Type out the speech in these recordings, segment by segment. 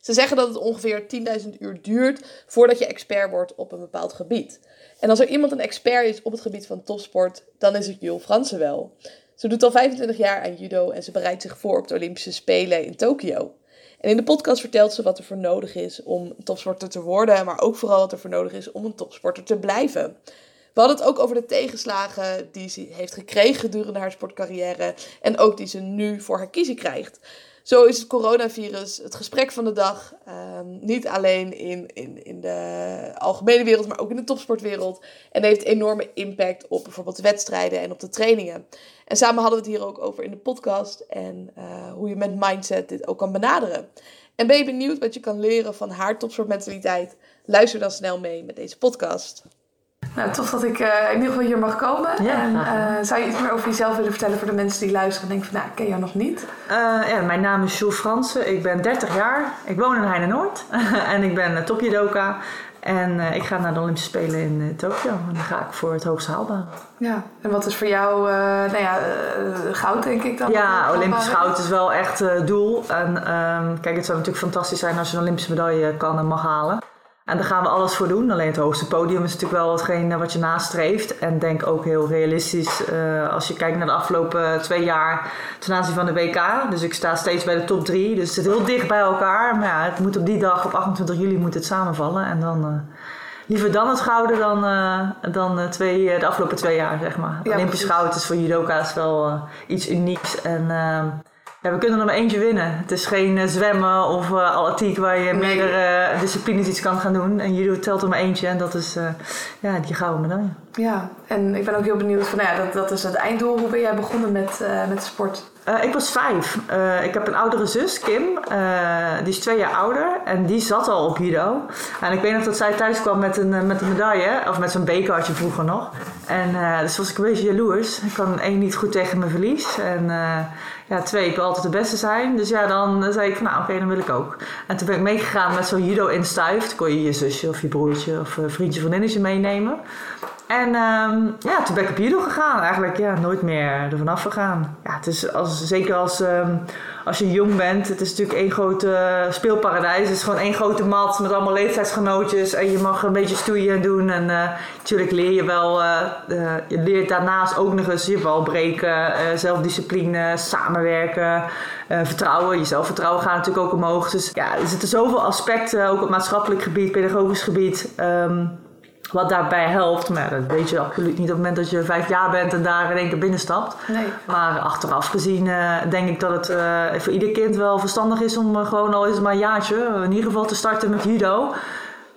Ze zeggen dat het ongeveer 10.000 uur duurt voordat je expert wordt op een bepaald gebied. En als er iemand een expert is op het gebied van topsport, dan is het Jules Fransen wel. Ze doet al 25 jaar aan judo en ze bereidt zich voor op de Olympische Spelen in Tokio. En in de podcast vertelt ze wat er voor nodig is om topsporter te worden, maar ook vooral wat er voor nodig is om een topsporter te blijven. We hadden het ook over de tegenslagen die ze heeft gekregen gedurende haar sportcarrière en ook die ze nu voor haar kiezen krijgt. Zo is het coronavirus het gesprek van de dag. Ehm, niet alleen in, in, in de algemene wereld, maar ook in de topsportwereld. En heeft enorme impact op bijvoorbeeld wedstrijden en op de trainingen. En samen hadden we het hier ook over in de podcast. En uh, hoe je met mindset dit ook kan benaderen. En ben je benieuwd wat je kan leren van haar topsportmentaliteit? Luister dan snel mee met deze podcast. Nou, tof dat ik uh, in ieder geval hier mag komen. Ja, en uh, zou je iets meer over jezelf willen vertellen voor de mensen die luisteren en denken van, nou, ik ken jou nog niet? Uh, ja, mijn naam is Jules Fransen. Ik ben 30 jaar. Ik woon in Heine-Noord. en ik ben topjudoka. En ik ga naar de Olympische Spelen in Tokio. En dan ga ik voor het hoogste haalbare. Ja, en wat is voor jou, nou ja, goud denk ik dan? Ja, Olympisch goud is wel echt het doel. En um, kijk, het zou natuurlijk fantastisch zijn als je een Olympische medaille kan en mag halen. En daar gaan we alles voor doen. Alleen het hoogste podium is natuurlijk wel hetgeen wat je nastreeft. En denk ook heel realistisch uh, als je kijkt naar de afgelopen twee jaar ten aanzien van de WK. Dus ik sta steeds bij de top drie. Dus het zit heel dicht bij elkaar. Maar ja, het moet op die dag, op 28 juli, moet het samenvallen. En dan... Uh, liever dan het gouden dan, uh, dan twee, de afgelopen twee jaar, zeg maar. Ja, Olympisch goud is voor judoka's wel iets unieks. En ehm, ja, we kunnen er maar eentje winnen. Het is geen uh, zwemmen of uh, atletiek waar je nee. meerdere uh, disciplines iets kan gaan doen. En judo telt er maar eentje en dat is ja, die gouden medaille. Ja, en ik ben ook heel benieuwd van, nou ja, dat, dat is het einddoel. Hoe ben jij begonnen met, met sport? ik was vijf. ik heb een oudere zus, Kim. die is twee jaar ouder. En die zat al op judo. En ik weet nog dat zij thuis kwam met een, met een medaille. Of met zo'n bekertje vroeger nog. En dus was ik een beetje jaloers. Ik kan één niet goed tegen mijn verlies. En ja, twee, ik wil altijd de beste zijn. Dus ja, dan zei ik van nou oké, dan wil ik ook. En toen ben ik meegegaan met zo'n judo in stuift. Kon je je zusje of je broertje of vriendje, vriendinnetje meenemen. En um, ja, toen ben ik op judo gegaan. Eigenlijk ja, nooit meer er vanaf gegaan. Ja, het is als, zeker als, um, als je jong bent. Het is natuurlijk één grote speelparadijs. Het is gewoon één grote mat met allemaal leeftijdsgenootjes. En je mag een beetje stoeien doen. En uh, natuurlijk leer je wel... Uh, uh, je leert daarnaast ook nog eens je bal breken. zelfdiscipline, samenwerken. vertrouwen. Je zelfvertrouwen gaat natuurlijk ook omhoog. Dus ja, er zitten zoveel aspecten. Ook op maatschappelijk gebied, pedagogisch gebied... Um, wat daarbij helpt, maar dat weet je absoluut niet op het moment dat je vijf jaar bent en daar in één keer binnenstapt. Nee. Maar achteraf gezien uh, denk ik dat het uh, voor ieder kind wel verstandig is om uh, gewoon al eens maar een jaartje in ieder geval te starten met judo.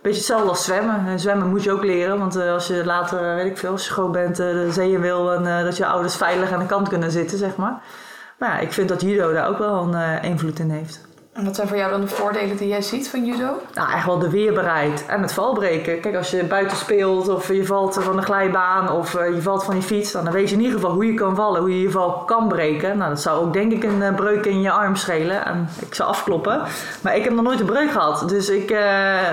Beetje hetzelfde als zwemmen. En zwemmen moet je ook leren, want als je later, weet ik veel, als je groot bent, de zee wil en dat je ouders veilig aan de kant kunnen zitten, zeg maar. Maar ja, ik vind dat judo daar ook wel een invloed in heeft. En wat zijn voor jou dan de voordelen die jij ziet van judo? Nou, echt wel de weerbaarheid en het valbreken. Kijk, als je buiten speelt of je valt van de glijbaan of eh, je valt van je fiets, dan weet je in ieder geval hoe je kan vallen, hoe je je val kan breken. Nou, dat zou ook denk ik een eh, breuk in je arm schelen. En ik zou afkloppen. Maar ik heb nog nooit een breuk gehad. Dus ik, uh,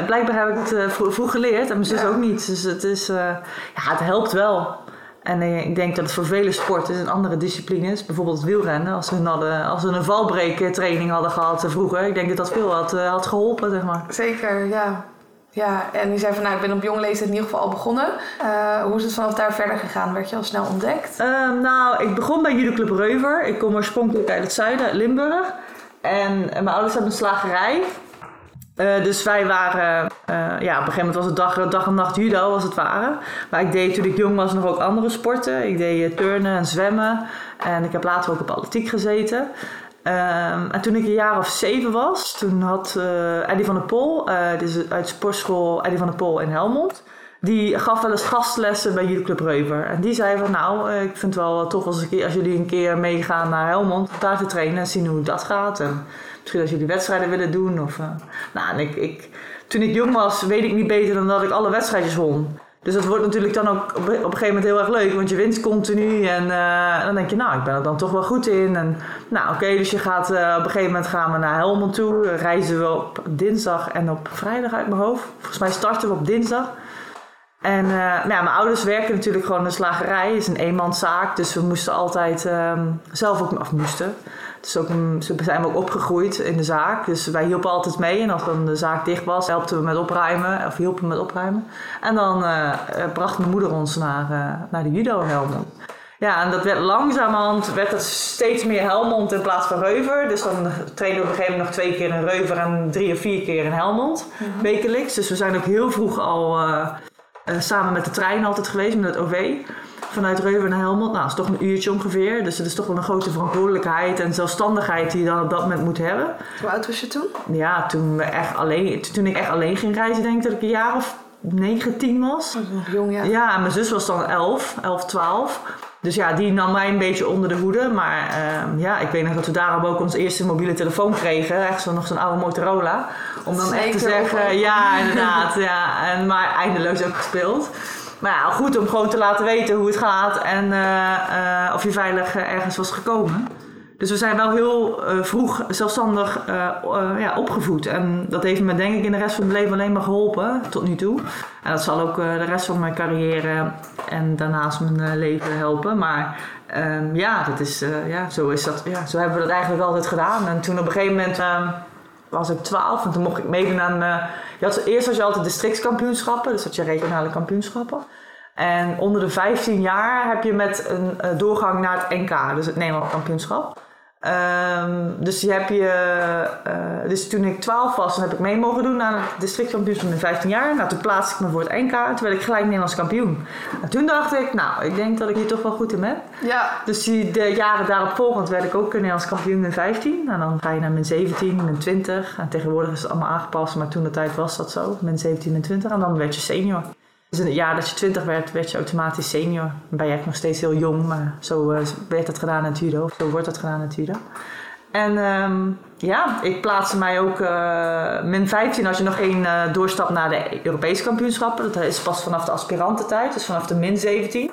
blijkbaar heb ik het vroeg geleerd en mijn zus ook niet. Dus het, is, ja, het helpt wel. En ik denk dat het voor vele sporten en andere disciplines, bijvoorbeeld het wielrennen, als we, hadden, als we een valbreektraining hadden gehad vroeger, ik denk dat dat veel had, had geholpen, zeg maar. Zeker, ja. Ja, en die zei van nou, ik ben op jonge leeftijd in ieder geval al begonnen. Uh, hoe is het vanaf daar verder gegaan? Werd je al snel ontdekt? Uh, nou, ik begon bij Judo Club Reuver. Ik kom oorspronkelijk uit het zuiden, Limburg. En mijn ouders hebben een slagerij. Uh, dus wij waren, uh, ja, op een gegeven moment was het dag, dag en nacht judo als het ware. Maar ik deed toen ik jong was nog ook andere sporten. Ik deed turnen en zwemmen. En ik heb later ook op atletiek gezeten. Um, en toen ik een jaar of zeven was, toen had Eddie van der Pol, dus uit sportschool Eddie van der Pol in Helmond, die gaf wel eens gastlessen bij Judo Club Reuver. En die zei van nou, ik vind het wel tof als, ik, als jullie een keer meegaan naar Helmond, daar te trainen en zien hoe dat gaat. Misschien als jullie wedstrijden willen doen. Of, uh, nou, en ik, ik, toen ik jong was, weet ik niet beter dan dat ik alle wedstrijdjes won. Dus dat wordt natuurlijk dan ook op, een gegeven moment heel erg leuk, want je wint continu. En uh, dan denk je, nou, ik ben er dan toch wel goed in. En nou, oké, dus je gaat uh, op een gegeven moment gaan we naar Helmond toe. Reizen we op dinsdag en op vrijdag uit mijn hoofd. Volgens mij starten we op dinsdag. En nou ja, mijn ouders werken natuurlijk gewoon in de slagerij. Is een eenmanszaak, dus we moesten altijd um, zelf ook, of moesten. Dus ook, zo zijn ook opgegroeid in de zaak. Dus wij hielpen altijd mee. En als dan de zaak dicht was, helpten we met opruimen. Of hielpen we met opruimen. En dan eh, eh, bracht mijn moeder ons naar, eh, naar de judo Helmond. Ja, en dat werd langzamerhand werd het steeds meer Helmond in plaats van Reuver. Dus dan trainen we op een gegeven moment nog twee keer in Reuver en drie of vier keer in Helmond. Wekelijks. Dus we zijn ook heel vroeg al samen met de trein altijd geweest, met het OV. Vanuit Reuver naar Helmond. Nou, dat is toch een uurtje ongeveer. Dus het is toch wel een grote verantwoordelijkheid en zelfstandigheid die je dan op dat moment moet hebben. Hoe oud was je toen? Ja, toen, we echt alleen, toen ik echt alleen ging reizen, denk ik dat ik een jaar of 9, 10 was. Was nog jong, ja. Ja, en mijn zus was dan 11, 11, 12. Dus ja, die nam mij een beetje onder de hoede. Maar ehm, ja, ik weet nog dat we daarom ook onze eerste mobiele telefoon kregen. Echt zo, nog zo'n oude Motorola. Om dan echt te Zeker zeggen, ja inderdaad. ja, en, maar eindeloos ook gespeeld. Maar ja, goed om gewoon te laten weten hoe het gaat. En eh, eh, of je veilig eh, ergens was gekomen. Dus we zijn wel heel vroeg zelfstandig ja, opgevoed. En dat heeft me denk ik in de rest van mijn leven alleen maar geholpen, tot nu toe. En dat zal ook de rest van mijn carrière en daarnaast mijn leven helpen. Maar ehm, ja, dat is, ja, zo is dat. Ja, zo hebben we dat eigenlijk altijd gedaan. En toen op een gegeven moment ehm, was ik 12 en toen mocht ik meedoen aan... eh, je had, eerst had je altijd districtskampioenschappen, dus had je regionale kampioenschappen. En onder de 15 jaar heb je met een eh, doorgang naar het NK, dus het Nederlands kampioenschap. Ehm, dus, heb je, eh, dus toen ik 12 was, dan heb ik mee mogen doen aan het districtkampioenschap met 15 jaar. Nou, toen plaatste ik me voor het NK, toen werd ik gelijk Nederlands kampioen. En toen dacht ik, nou, ik denk dat ik hier toch wel goed in ben. Ja, Dus die, de jaren daarop volgend werd ik ook Nederlands kampioen in 15. En dan ga je naar min 17, min 20. En tegenwoordig is het allemaal aangepast, maar toen de tijd was dat zo. Min 17 en 20. En dan werd je senior. Dus in het jaar dat je 20 werd, werd je automatisch senior. Dan ben je echt nog steeds heel jong, maar zo eh, werd dat gedaan in het judo. Zo wordt dat gedaan in het judo. En ehm, ja, ik plaatste mij ook eh, min 15 als je nog geen eh, doorstap naar de Europese kampioenschappen. Dat is pas vanaf de aspirantentijd, dus vanaf de min 17.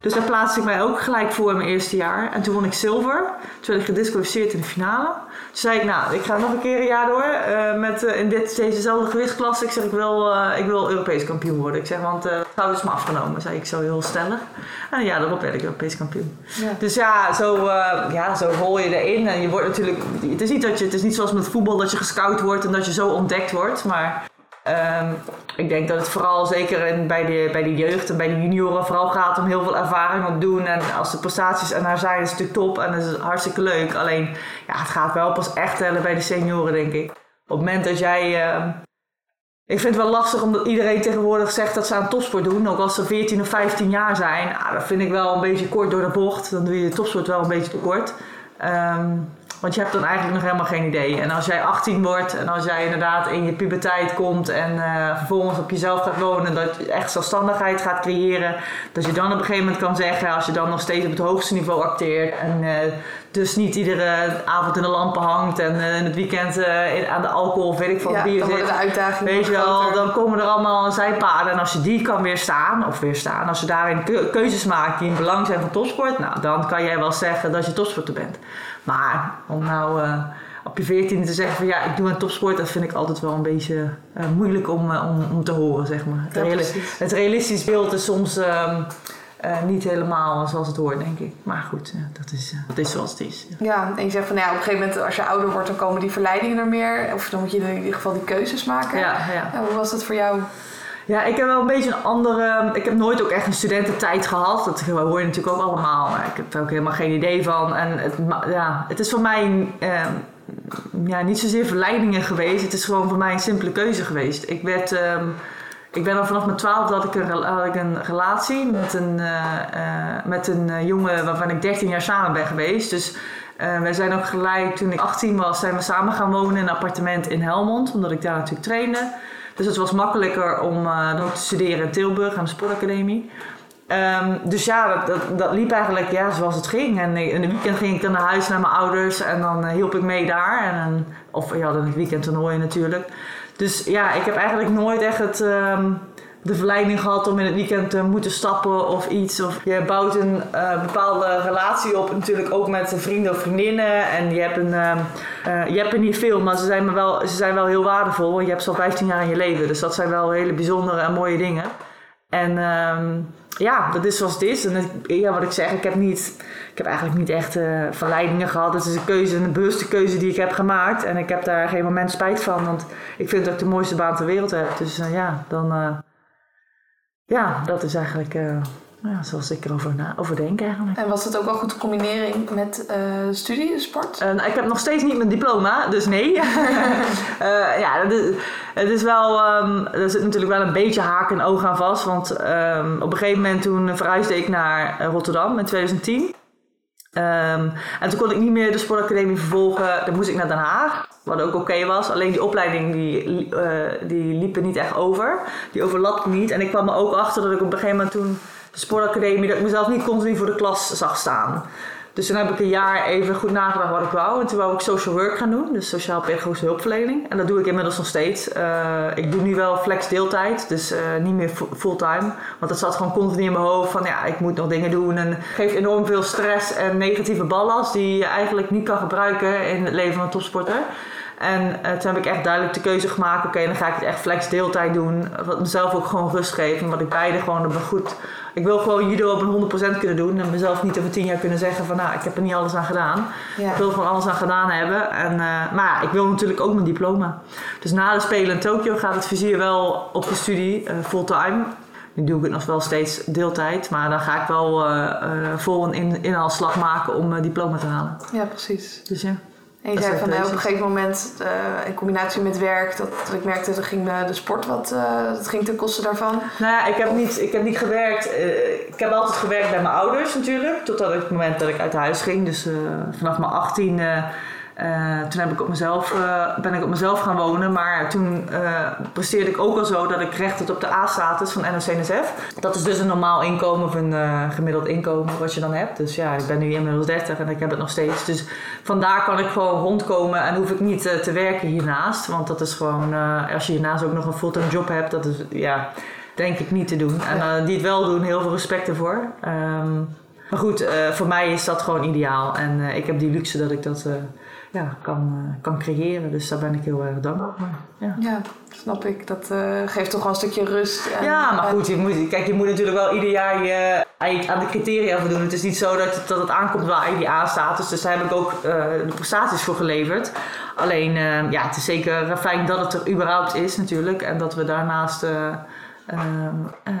Dus daar plaatste ik mij ook gelijk voor in mijn eerste jaar. En toen won ik zilver. Toen werd ik gedisqualificeerd in de finale. Toen zei ik, nou, ik ga nog een keer een jaar door uh, met, uh, in dit, dezezelfde gewichtsklasse. Ik zeg, ik wil, uh, ik wil Europees kampioen worden. Ik zeg, want het goud is me afgenomen, zei ik zo heel stellig. En ja, daarop werd ik Europees kampioen. Ja. Dus ja zo, ja, zo rol je erin. En je wordt natuurlijk, het is, niet dat je, het is niet zoals met voetbal dat je gescout wordt en dat je zo ontdekt wordt. Maar Um, ik denk dat het vooral zeker in, bij, de, bij de jeugd en bij de junioren vooral gaat om heel veel ervaring op doen. En als de prestaties er naar zijn, is het natuurlijk top en dat is hartstikke leuk. Alleen, ja, het gaat wel pas echt tellen bij de senioren, denk ik. Op het moment dat jij... Uh, ik vind het wel lastig omdat iedereen tegenwoordig zegt dat ze aan topsport doen. Ook als ze 14 of 15 jaar zijn. Nou, dat vind ik wel een beetje kort door de bocht. Dan doe je de topsport wel een beetje te kort. Um, want je hebt dan eigenlijk nog helemaal geen idee. En als jij 18 wordt en als jij inderdaad in je puberteit komt en uh, vervolgens op jezelf gaat wonen, dat je echt zelfstandigheid gaat creëren, dat je dan op een gegeven moment kan zeggen, als je dan nog steeds op het hoogste niveau acteert en uh, dus niet iedere avond in de lampen hangt en uh, in het weekend aan de alcohol of weet ik veel ja, bier zit. weet je wel, dan komen er allemaal zijpaden. En als je die kan weerstaan, of weerstaan, als je daarin keuzes maakt die in belang zijn van topsport, nou, dan kan jij wel zeggen dat je topsporter bent. Maar om nou uh, op je veertiende te zeggen van ja, ik doe een topsport, dat vind ik altijd wel een beetje uh, moeilijk om, uh, om, om te horen, zeg maar. Het, ja, reali het realistisch beeld is soms niet helemaal zoals het hoort, denk ik. Maar goed, dat, is, dat is zoals het is. Ja. ja, en je zegt van nou ja, op een gegeven moment als je ouder wordt, dan komen die verleidingen er meer. Of dan moet je in ieder geval die keuzes maken. Ja, ja. hoe was dat voor jou? Ja, ik heb wel een beetje een andere. Ik heb nooit ook echt een studententijd gehad. Dat hoor je natuurlijk ook allemaal. Maar ik heb er ook helemaal geen idee van. En het, ja, het is voor mij eh, ja, niet zozeer verleidingen geweest. Het is gewoon voor mij een simpele keuze geweest. Ik werd. Eh, ik ben al vanaf mijn twaalfde had ik een, ik een relatie met een, uh, uh, met een jongen waarvan ik 13 jaar samen ben geweest. Dus uh, wij zijn ook gelijk, toen ik 18 was, zijn we samen gaan wonen in een appartement in Helmond. Omdat ik daar natuurlijk trainde. Dus het was makkelijker om dan te studeren in Tilburg aan de sportacademie. Um, dus ja, dat, dat, liep eigenlijk ja, zoals het ging. En in de weekend ging ik dan naar huis naar mijn ouders en dan uh, hielp ik mee daar. En dan, of je had in het weekend toernooien natuurlijk. Dus ja, ik heb eigenlijk nooit echt het, um, de verleiding gehad om in het weekend te moeten stappen of iets. Of je bouwt een uh, bepaalde relatie op, natuurlijk ook met vrienden of vriendinnen. En je hebt, een, uh, je hebt er niet veel, maar ze zijn, maar wel, ze zijn wel heel waardevol. Want je hebt ze al 15 jaar in je leven. Dus dat zijn wel hele bijzondere en mooie dingen. En um, ja, dat is zoals het is. En ja, wat ik zeg, ik heb, niet, ik heb eigenlijk niet echt eh, verleidingen gehad. Het is een keuze, een bewuste keuze die ik heb gemaakt. En ik heb daar geen moment spijt van, want ik vind dat ik de mooiste baan ter wereld heb. Dus eh, ja, dan... eh, ja, dat is eigenlijk eh, ja, zoals ik erover na, over denk eigenlijk. En was het ook wel goed te combineren met eh studie, sport? En ik heb nog steeds niet mijn diploma, dus nee. Eh, ja, is, het is wel, ehm, er zit natuurlijk wel een beetje haak en oog aan vast. Want ehm, op een gegeven moment toen verhuisde ik naar eh, Rotterdam in 2010. Ehm, en toen kon ik niet meer de sportacademie vervolgen. Dan moest ik naar Den Haag, wat ook oké was. Alleen die opleiding die, eh, die liep er niet echt over. Die overlapte niet. En ik kwam er ook achter dat ik op een gegeven moment toen de sportacademie... dat ik mezelf niet continu voor de klas zag staan. Dus toen heb ik een jaar even goed nagedacht wat ik wou. En toen wou ik social work gaan doen, dus sociaal-pedagogische hulpverlening. En dat doe ik inmiddels nog steeds. Eh, ik doe nu wel flex deeltijd, dus eh, niet meer fu- fulltime. Want dat zat gewoon continu in mijn hoofd van ja, ik moet nog dingen doen. En het geeft enorm veel stress en negatieve ballast die je eigenlijk niet kan gebruiken in het leven van een topsporter. En eh, toen heb ik echt duidelijk de keuze gemaakt, oké, dan ga ik het echt flex deeltijd doen. Wat mezelf ook gewoon rust geeft. En wat ik beide gewoon op een goed... Ik wil gewoon judo op een 100% kunnen doen. En mezelf niet over 10 jaar kunnen zeggen van, nou, ik heb er niet alles aan gedaan. Ja. Ik wil gewoon alles aan gedaan hebben. En, eh, maar ja, ik wil natuurlijk ook mijn diploma. Dus na de Spelen in Tokio gaat het vizier wel op de studie, eh, fulltime. Nu doe ik het nog wel steeds deeltijd. Maar dan ga ik wel eh, eh, vol een in, inhaalslag maken om mijn diploma te halen. Ja, precies. Dus ja. En je zei van nou, op een gegeven moment eh, in combinatie met werk, dat, dat ik merkte dat ging de, de sport wat, eh, dat ging ten koste daarvan. Nou ja, ik heb niet, ik heb niet gewerkt. eh, ik heb altijd gewerkt bij mijn ouders natuurlijk. Totdat het moment dat ik uit huis ging. Dus vanaf mijn 18 eh, toen heb ik op mezelf, eh, ben ik op mezelf gaan wonen. Maar toen eh, presteerde ik ook al zo dat ik recht had op de A-status van NOC-NSF. Dat is dus een normaal inkomen of een gemiddeld inkomen wat je dan hebt. Dus ja, ik ben nu inmiddels 30 en ik heb het nog steeds. Dus vandaar kan ik gewoon rondkomen en hoef ik niet te werken hiernaast. Want dat is gewoon, als je hiernaast ook nog een fulltime job hebt, dat is ja, denk ik niet te doen. En die het wel doen, heel veel respect ervoor. Ehm, maar goed, voor mij is dat gewoon ideaal. En ik heb die luxe dat ik dat ja, kan, eh, kan creëren. Dus daar ben ik heel erg dankbaar voor. Ja. Ja, snap ik. Dat eh, geeft toch wel een stukje rust. En, Ja, maar en- goed, je moet, kijk, je moet natuurlijk wel ieder jaar je, aan de criteria voldoen. Het is niet zo dat, het- dat het aankomt waar IDA status. Dus daar heb ik ook eh, de prestaties voor geleverd. Alleen, ja, het is zeker fijn dat het er überhaupt is natuurlijk. En dat we daarnaast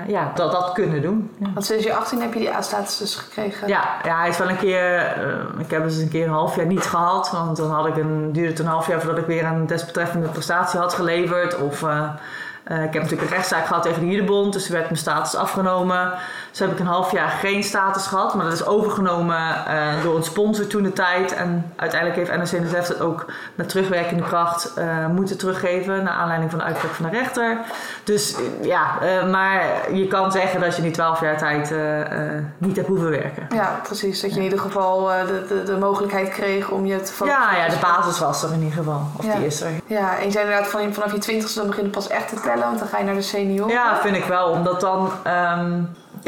ja, dat, dat kunnen doen. Ja. Want sinds je 18 heb je die A-status dus gekregen. Ja, ja, hij is wel een keer. eh, ik heb eens een keer een half jaar niet gehad. Want dan had ik een, duurde het een half jaar voordat ik weer een desbetreffende prestatie had geleverd. Of eh, eh, ik heb natuurlijk een rechtszaak gehad tegen de Judebond. Dus werd mijn status afgenomen. Dus heb ik een half jaar geen status gehad. Maar dat is overgenomen eh, door een sponsor toen de tijd. En uiteindelijk heeft NRC-NSF het ook met terugwerkende kracht eh, moeten teruggeven. Naar aanleiding van de uitspraak van de rechter. Dus eh, ja, maar je kan zeggen dat je die 12 jaar tijd niet hebt hoeven werken. Ja, precies. Dat je in ieder geval de, de, de mogelijkheid kreeg om je te focussen. Ja, ja, de basis was er in ieder geval. Of Ja. die is er. Ja, en je zei inderdaad van, vanaf je twintigste dan begint het pas echt te tellen, want dan ga je naar de senioren. Ja, vind ik wel. Omdat dan... ehm,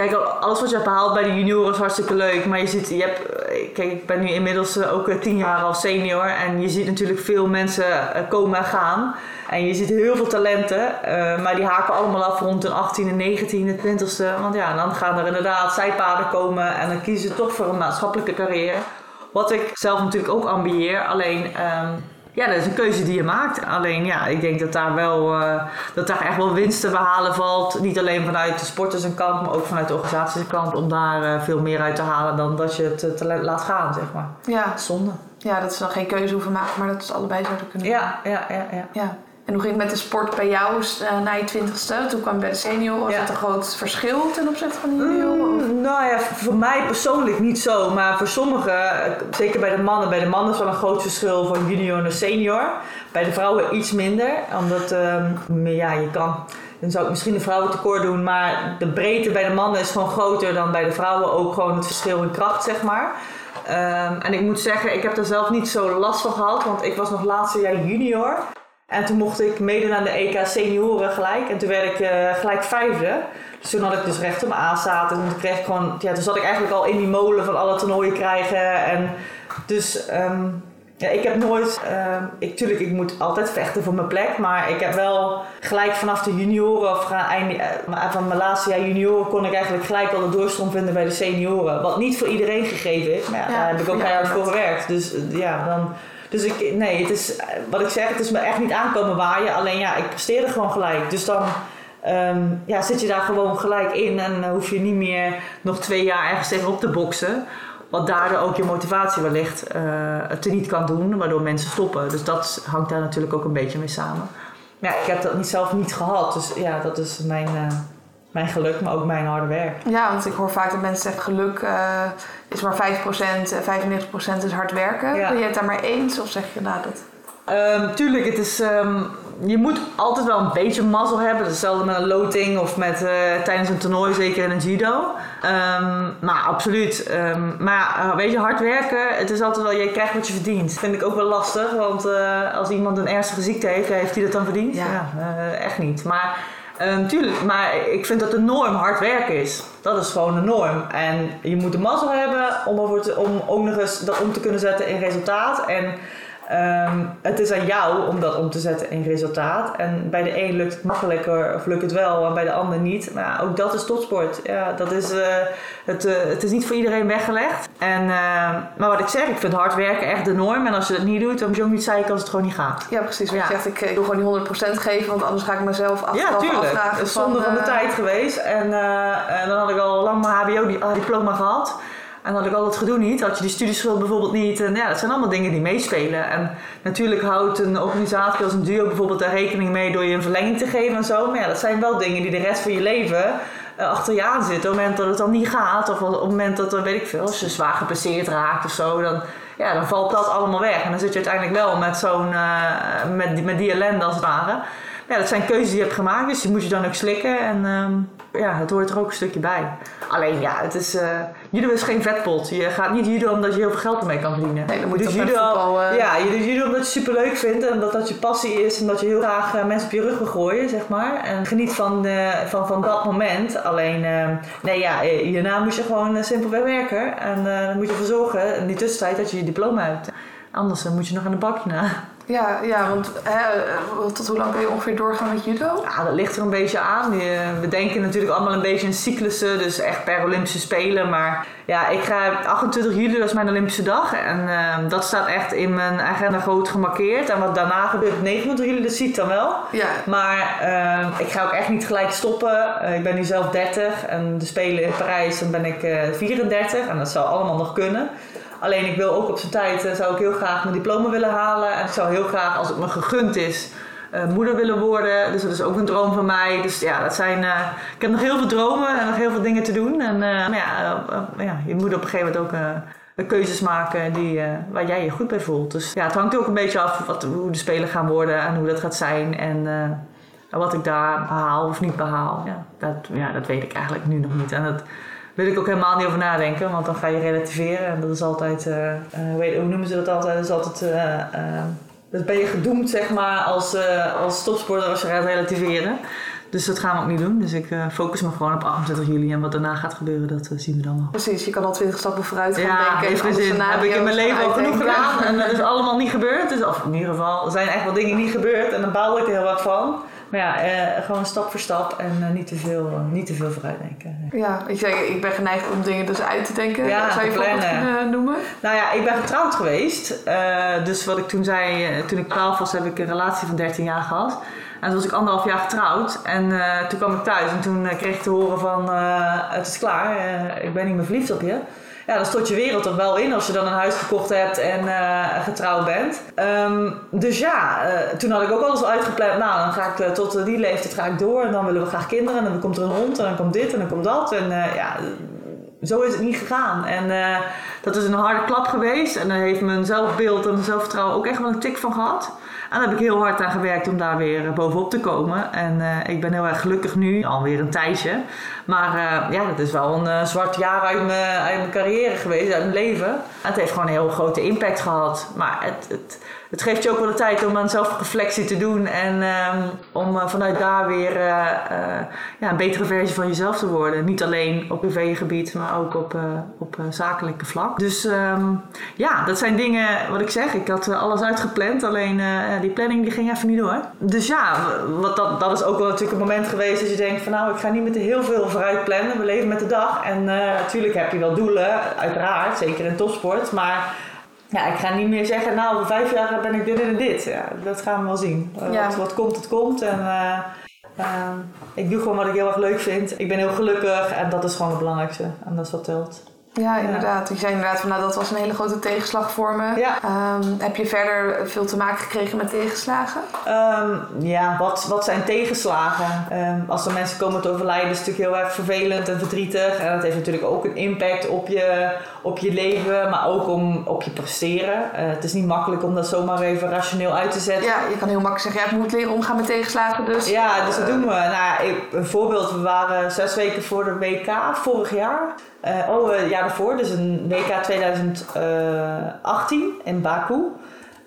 kijk, alles wat je hebt behaald bij de junioren is hartstikke leuk. Maar je ziet... Je hebt, eh, kijk, ik ben nu inmiddels eh, ook eh, tien jaar al senior. En je ziet natuurlijk veel mensen komen en gaan. En je ziet heel veel talenten. maar die haken allemaal af rond de 18e, 19e, 20e. Want ja, dan gaan er inderdaad zijpaden komen. En dan kiezen ze toch voor een maatschappelijke carrière. Wat ik zelf natuurlijk ook ambieer. Alleen... ehm, ja, dat is een keuze die je maakt. Alleen ja, ik denk dat daar wel eh, dat daar echt wel winst te behalen valt. Niet alleen vanuit de sporters kant, maar ook vanuit de organisaties een kant. Om daar eh, veel meer uit te halen dan dat je het te la- laat gaan, zeg maar. Ja, Zonde. ja, dat ze dan geen keuze hoeven maken, maar dat ze allebei zouden kunnen doen. Ja, ja, ja, ja. Ja. En hoe ging het met de sport bij jou eh, na je twintigste? Toen kwam je bij de senioren. Was Ja. dat een groot verschil ten opzichte van de? Mm, nou ja, voor mij persoonlijk niet zo. Maar voor sommigen, eh, zeker bij de mannen, bij de mannen is wel een groot verschil van junior naar senior. Bij de vrouwen iets minder. Omdat, ehm, ja, je kan... Dan zou ik misschien de vrouwen tekort doen, maar de breedte bij de mannen is gewoon groter dan bij de vrouwen. Ook gewoon het verschil in kracht, zeg maar. Ehm, en ik moet zeggen, ik heb er zelf niet zo last van gehad, want ik was nog laatste jaar junior. En toen mocht ik meedoen aan de EK senioren gelijk. En toen werd ik eh, gelijk vijfde. Dus toen had ik dus recht op mijn aanstaat. En toen kreeg ik gewoon... Ja, toen zat ik eigenlijk al in die molen van alle toernooien krijgen. En dus... ehm, Ja, ik heb nooit, uh, ik, tuurlijk, ik moet altijd vechten voor mijn plek, maar ik heb wel gelijk vanaf de junioren of uh, van mijn laatste jaar junioren kon ik eigenlijk gelijk al de doorstroom vinden bij de senioren. Wat niet voor iedereen gegeven is, maar ja, daar heb ik ook heel hard voor gewerkt. Dus uh, ja, dan, dus ik, nee, het is, wat ik zeg, het is me echt niet aankomen waaien, alleen ja, ik presteerde gewoon gelijk. Dus dan um, ja, zit je daar gewoon gelijk in en hoef je niet meer nog twee jaar ergens tegenop te boksen. Wat daardoor ook je motivatie wellicht uh, te niet kan doen, waardoor mensen stoppen. Dus dat hangt daar natuurlijk ook een beetje mee samen. Maar ja, ik heb dat niet zelf niet gehad. Dus ja, dat is mijn, uh, mijn geluk, maar ook mijn harde werk. Ja, want ik hoor vaak dat mensen zeggen geluk uh, is maar 5%, 95% is hard werken. Ja. Ben je het daar maar eens of zeg je nou dat... Um, tuurlijk, het is, um, je moet altijd wel een beetje mazzel hebben. Dat is hetzelfde met een loting of met, uh, tijdens een toernooi, zeker in een judo. Um, maar absoluut. maar uh, weet je, hard werken, het is altijd wel, je krijgt wat je verdient. Dat vind ik ook wel lastig, want als iemand een ernstige ziekte heeft, heeft hij dat dan verdiend? Ja, ja echt niet. Maar tuurlijk, maar ik vind dat de norm hard werken is. Dat is gewoon de norm. En je moet de mazzel hebben om, over om ook nog eens dat om te kunnen zetten in resultaat. En Um, het is aan jou om dat om te zetten in resultaat. En bij de een lukt het makkelijker of lukt het wel en bij de ander niet. Maar ja, ook dat is topsport. Ja, dat is, uh, het, uh, het is niet voor iedereen weggelegd. En, uh, maar wat ik zeg, ik vind hard werken echt de norm. En als je dat niet doet, dan moet je ook niet zeiken als het gewoon niet gaat. Ja, precies. Want ja. je zegt, ik, ik wil gewoon die 100% geven, want anders ga ik mezelf achteraf ja, tuurlijk. afvragen. Het is zonde van, de tijd geweest. En, en dan had ik al lang mijn HBO-diploma gehad. En had ik al het gedoe niet, had je die studieschuld bijvoorbeeld niet. En ja, dat zijn allemaal dingen die meespelen. En natuurlijk houdt een organisatie als een duo bijvoorbeeld daar rekening mee door je een verlenging te geven en zo. Maar ja, dat zijn wel dingen die de rest van je leven uh, achter je aan zitten. Op het moment dat het dan niet gaat, of op het moment dat er, weet ik veel, als je zwaar gepasseerd raakt of zo, dan, ja, dan valt dat allemaal weg. En dan zit je uiteindelijk wel met zo'n, uh, met, met die ellende als het ware. Ja, dat zijn keuzes die je hebt gemaakt, dus die moet je dan ook slikken. En um, ja, het hoort er ook een stukje bij. Alleen ja, het is, uh, judo is geen vetpot. Je gaat niet judo omdat je heel veel geld ermee kan verdienen. Nee, dan moet je dus judo, voetbal, uh... Ja, je doet judo omdat je het super leuk vindt en dat dat je passie is en dat je heel graag uh, mensen op je rug wil gooien, zeg maar. En geniet van, van, van dat moment. Alleen, ehm, nee ja, hierna moet je gewoon simpelweg werken. En dan moet je ervoor zorgen in die tussentijd dat je je diploma hebt. Anders moet je nog aan de bakje na. Ja, ja want hè, tot hoe lang kun je ongeveer doorgaan met judo? Ja, dat ligt er een beetje aan. We denken natuurlijk allemaal een beetje in cyclussen, dus echt per Olympische Spelen. Maar ja, ik ga 28 juli, dat is mijn Olympische dag. En uh, dat staat echt in mijn agenda groot gemarkeerd. En wat daarna gebeurt, 29 juli, dat ziet dan wel. Ja. Maar uh, ik ga ook echt niet gelijk stoppen. Uh, ik ben nu zelf 30 en de Spelen in Parijs, dan ben ik 34. En dat zou allemaal nog kunnen. Alleen ik wil ook op zijn tijd, uh, zou ik heel graag mijn diploma willen halen. En ik zou heel graag, als het me gegund is, uh, moeder willen worden. Dus dat is ook een droom van mij. Dus ja, dat zijn, uh, ik heb nog heel veel dromen en nog heel veel dingen te doen. En maar ja, ja, je moet op een gegeven moment ook keuzes maken die, waar jij je goed bij voelt. Dus ja, het hangt ook een beetje af wat, hoe de spelen gaan worden en hoe dat gaat zijn. En wat ik daar behaal of niet behaal. Ja, dat, ja, dat weet ik eigenlijk nu nog niet. En dat, wil ik ook helemaal niet over nadenken, want dan ga je relativeren. En dat is altijd, uh, uh, weet, hoe noemen ze dat altijd? Dat is altijd, uh, dat ben je gedoemd zeg maar als, als topsporter als je gaat relativeren. Dus dat gaan we ook niet doen. Dus ik focus me gewoon op 28 juli en wat daarna gaat gebeuren, dat zien we dan wel. Precies, je kan al 20 stappen vooruit gaan ja, denken. Heeft zin. Heb ik in mijn leven al genoeg gedaan en dat is allemaal niet gebeurd. Dus, of in ieder geval, er zijn echt wel dingen niet gebeurd en daar baal ik er heel wat van. Maar ja, eh, gewoon stap voor stap en uh, niet, te veel, niet te veel vooruitdenken. Ja, ik, zeg, ik ben geneigd om dingen dus uit te denken. Ja, Zou je voorbeeld kunnen noemen? Nou ja, ik ben getrouwd geweest. dus wat ik toen zei, toen ik 12 was, heb ik een relatie van 13 jaar gehad. En toen was ik anderhalf jaar getrouwd. En toen kwam ik thuis en toen kreeg ik te horen van, het is klaar, ik ben niet meer verliefd op je ja, dan stort je wereld er wel in als je dan een huis gekocht hebt en uh, getrouwd bent. Um, dus ja, uh, toen had ik ook alles uitgepland. Nou, dan ga ik uh, tot die leeftijd ga ik door en dan willen we graag kinderen. En dan komt er een hond en dan komt dit en dan komt dat. En ja, zo is het niet gegaan. En dat is een harde klap geweest. En daar heeft mijn zelfbeeld en zelfvertrouwen ook echt wel een tik van gehad. En daar heb ik heel hard aan gewerkt om daar weer bovenop te komen. En uh, ik ben heel erg gelukkig nu, alweer een tijdje. Maar uh, ja, dat is wel een zwart jaar uit mijn, uit mijn carrière geweest, uit mijn leven. Het heeft gewoon een heel grote impact gehad. Maar het, het, het geeft je ook wel de tijd om aan zelfreflectie te doen en ehm, om uh, vanuit daar weer uh, uh, ja, een betere versie van jezelf te worden. Niet alleen op privégebied, maar ook op, op zakelijke vlak. Dus um, ja, dat zijn dingen wat ik zeg. Ik had alles uitgepland, alleen die planning die ging even niet door. Dus ja, wat dat, dat is ook wel natuurlijk een moment geweest dat je denkt van nou, ik ga niet met heel veel vooruit plannen. We leven met de dag en natuurlijk heb je wel doelen, uiteraard, zeker in topsport, maar ja, ik ga niet meer zeggen, nou, over vijf jaar ben ik dit en dit. Ja, dat gaan we wel zien. Ja. Wat, wat, komt, het komt. En uh, uh, ik doe gewoon wat ik heel erg leuk vind. Ik ben heel gelukkig en dat is gewoon het belangrijkste. En dat is wat telt. Ja, inderdaad. Je zei inderdaad van nou, dat was een hele grote tegenslag voor me. Ja. Um, heb je verder veel te maken gekregen met tegenslagen? Um, ja, wat, wat zijn tegenslagen? Um, als er mensen komen te overlijden is het natuurlijk heel erg vervelend en verdrietig. En dat heeft natuurlijk ook een impact op je, op je leven, maar ook om, op je presteren. Uh, het is niet makkelijk om dat zomaar even rationeel uit te zetten. Ja, je kan heel makkelijk zeggen, ja, ik moet leren omgaan met tegenslagen. Dus, ja, dus dat doen we. Nou, een voorbeeld, we waren zes weken voor de WK vorig jaar. Uh, oh, uh, jaar daarvoor, dus een WK 2018 in Baku.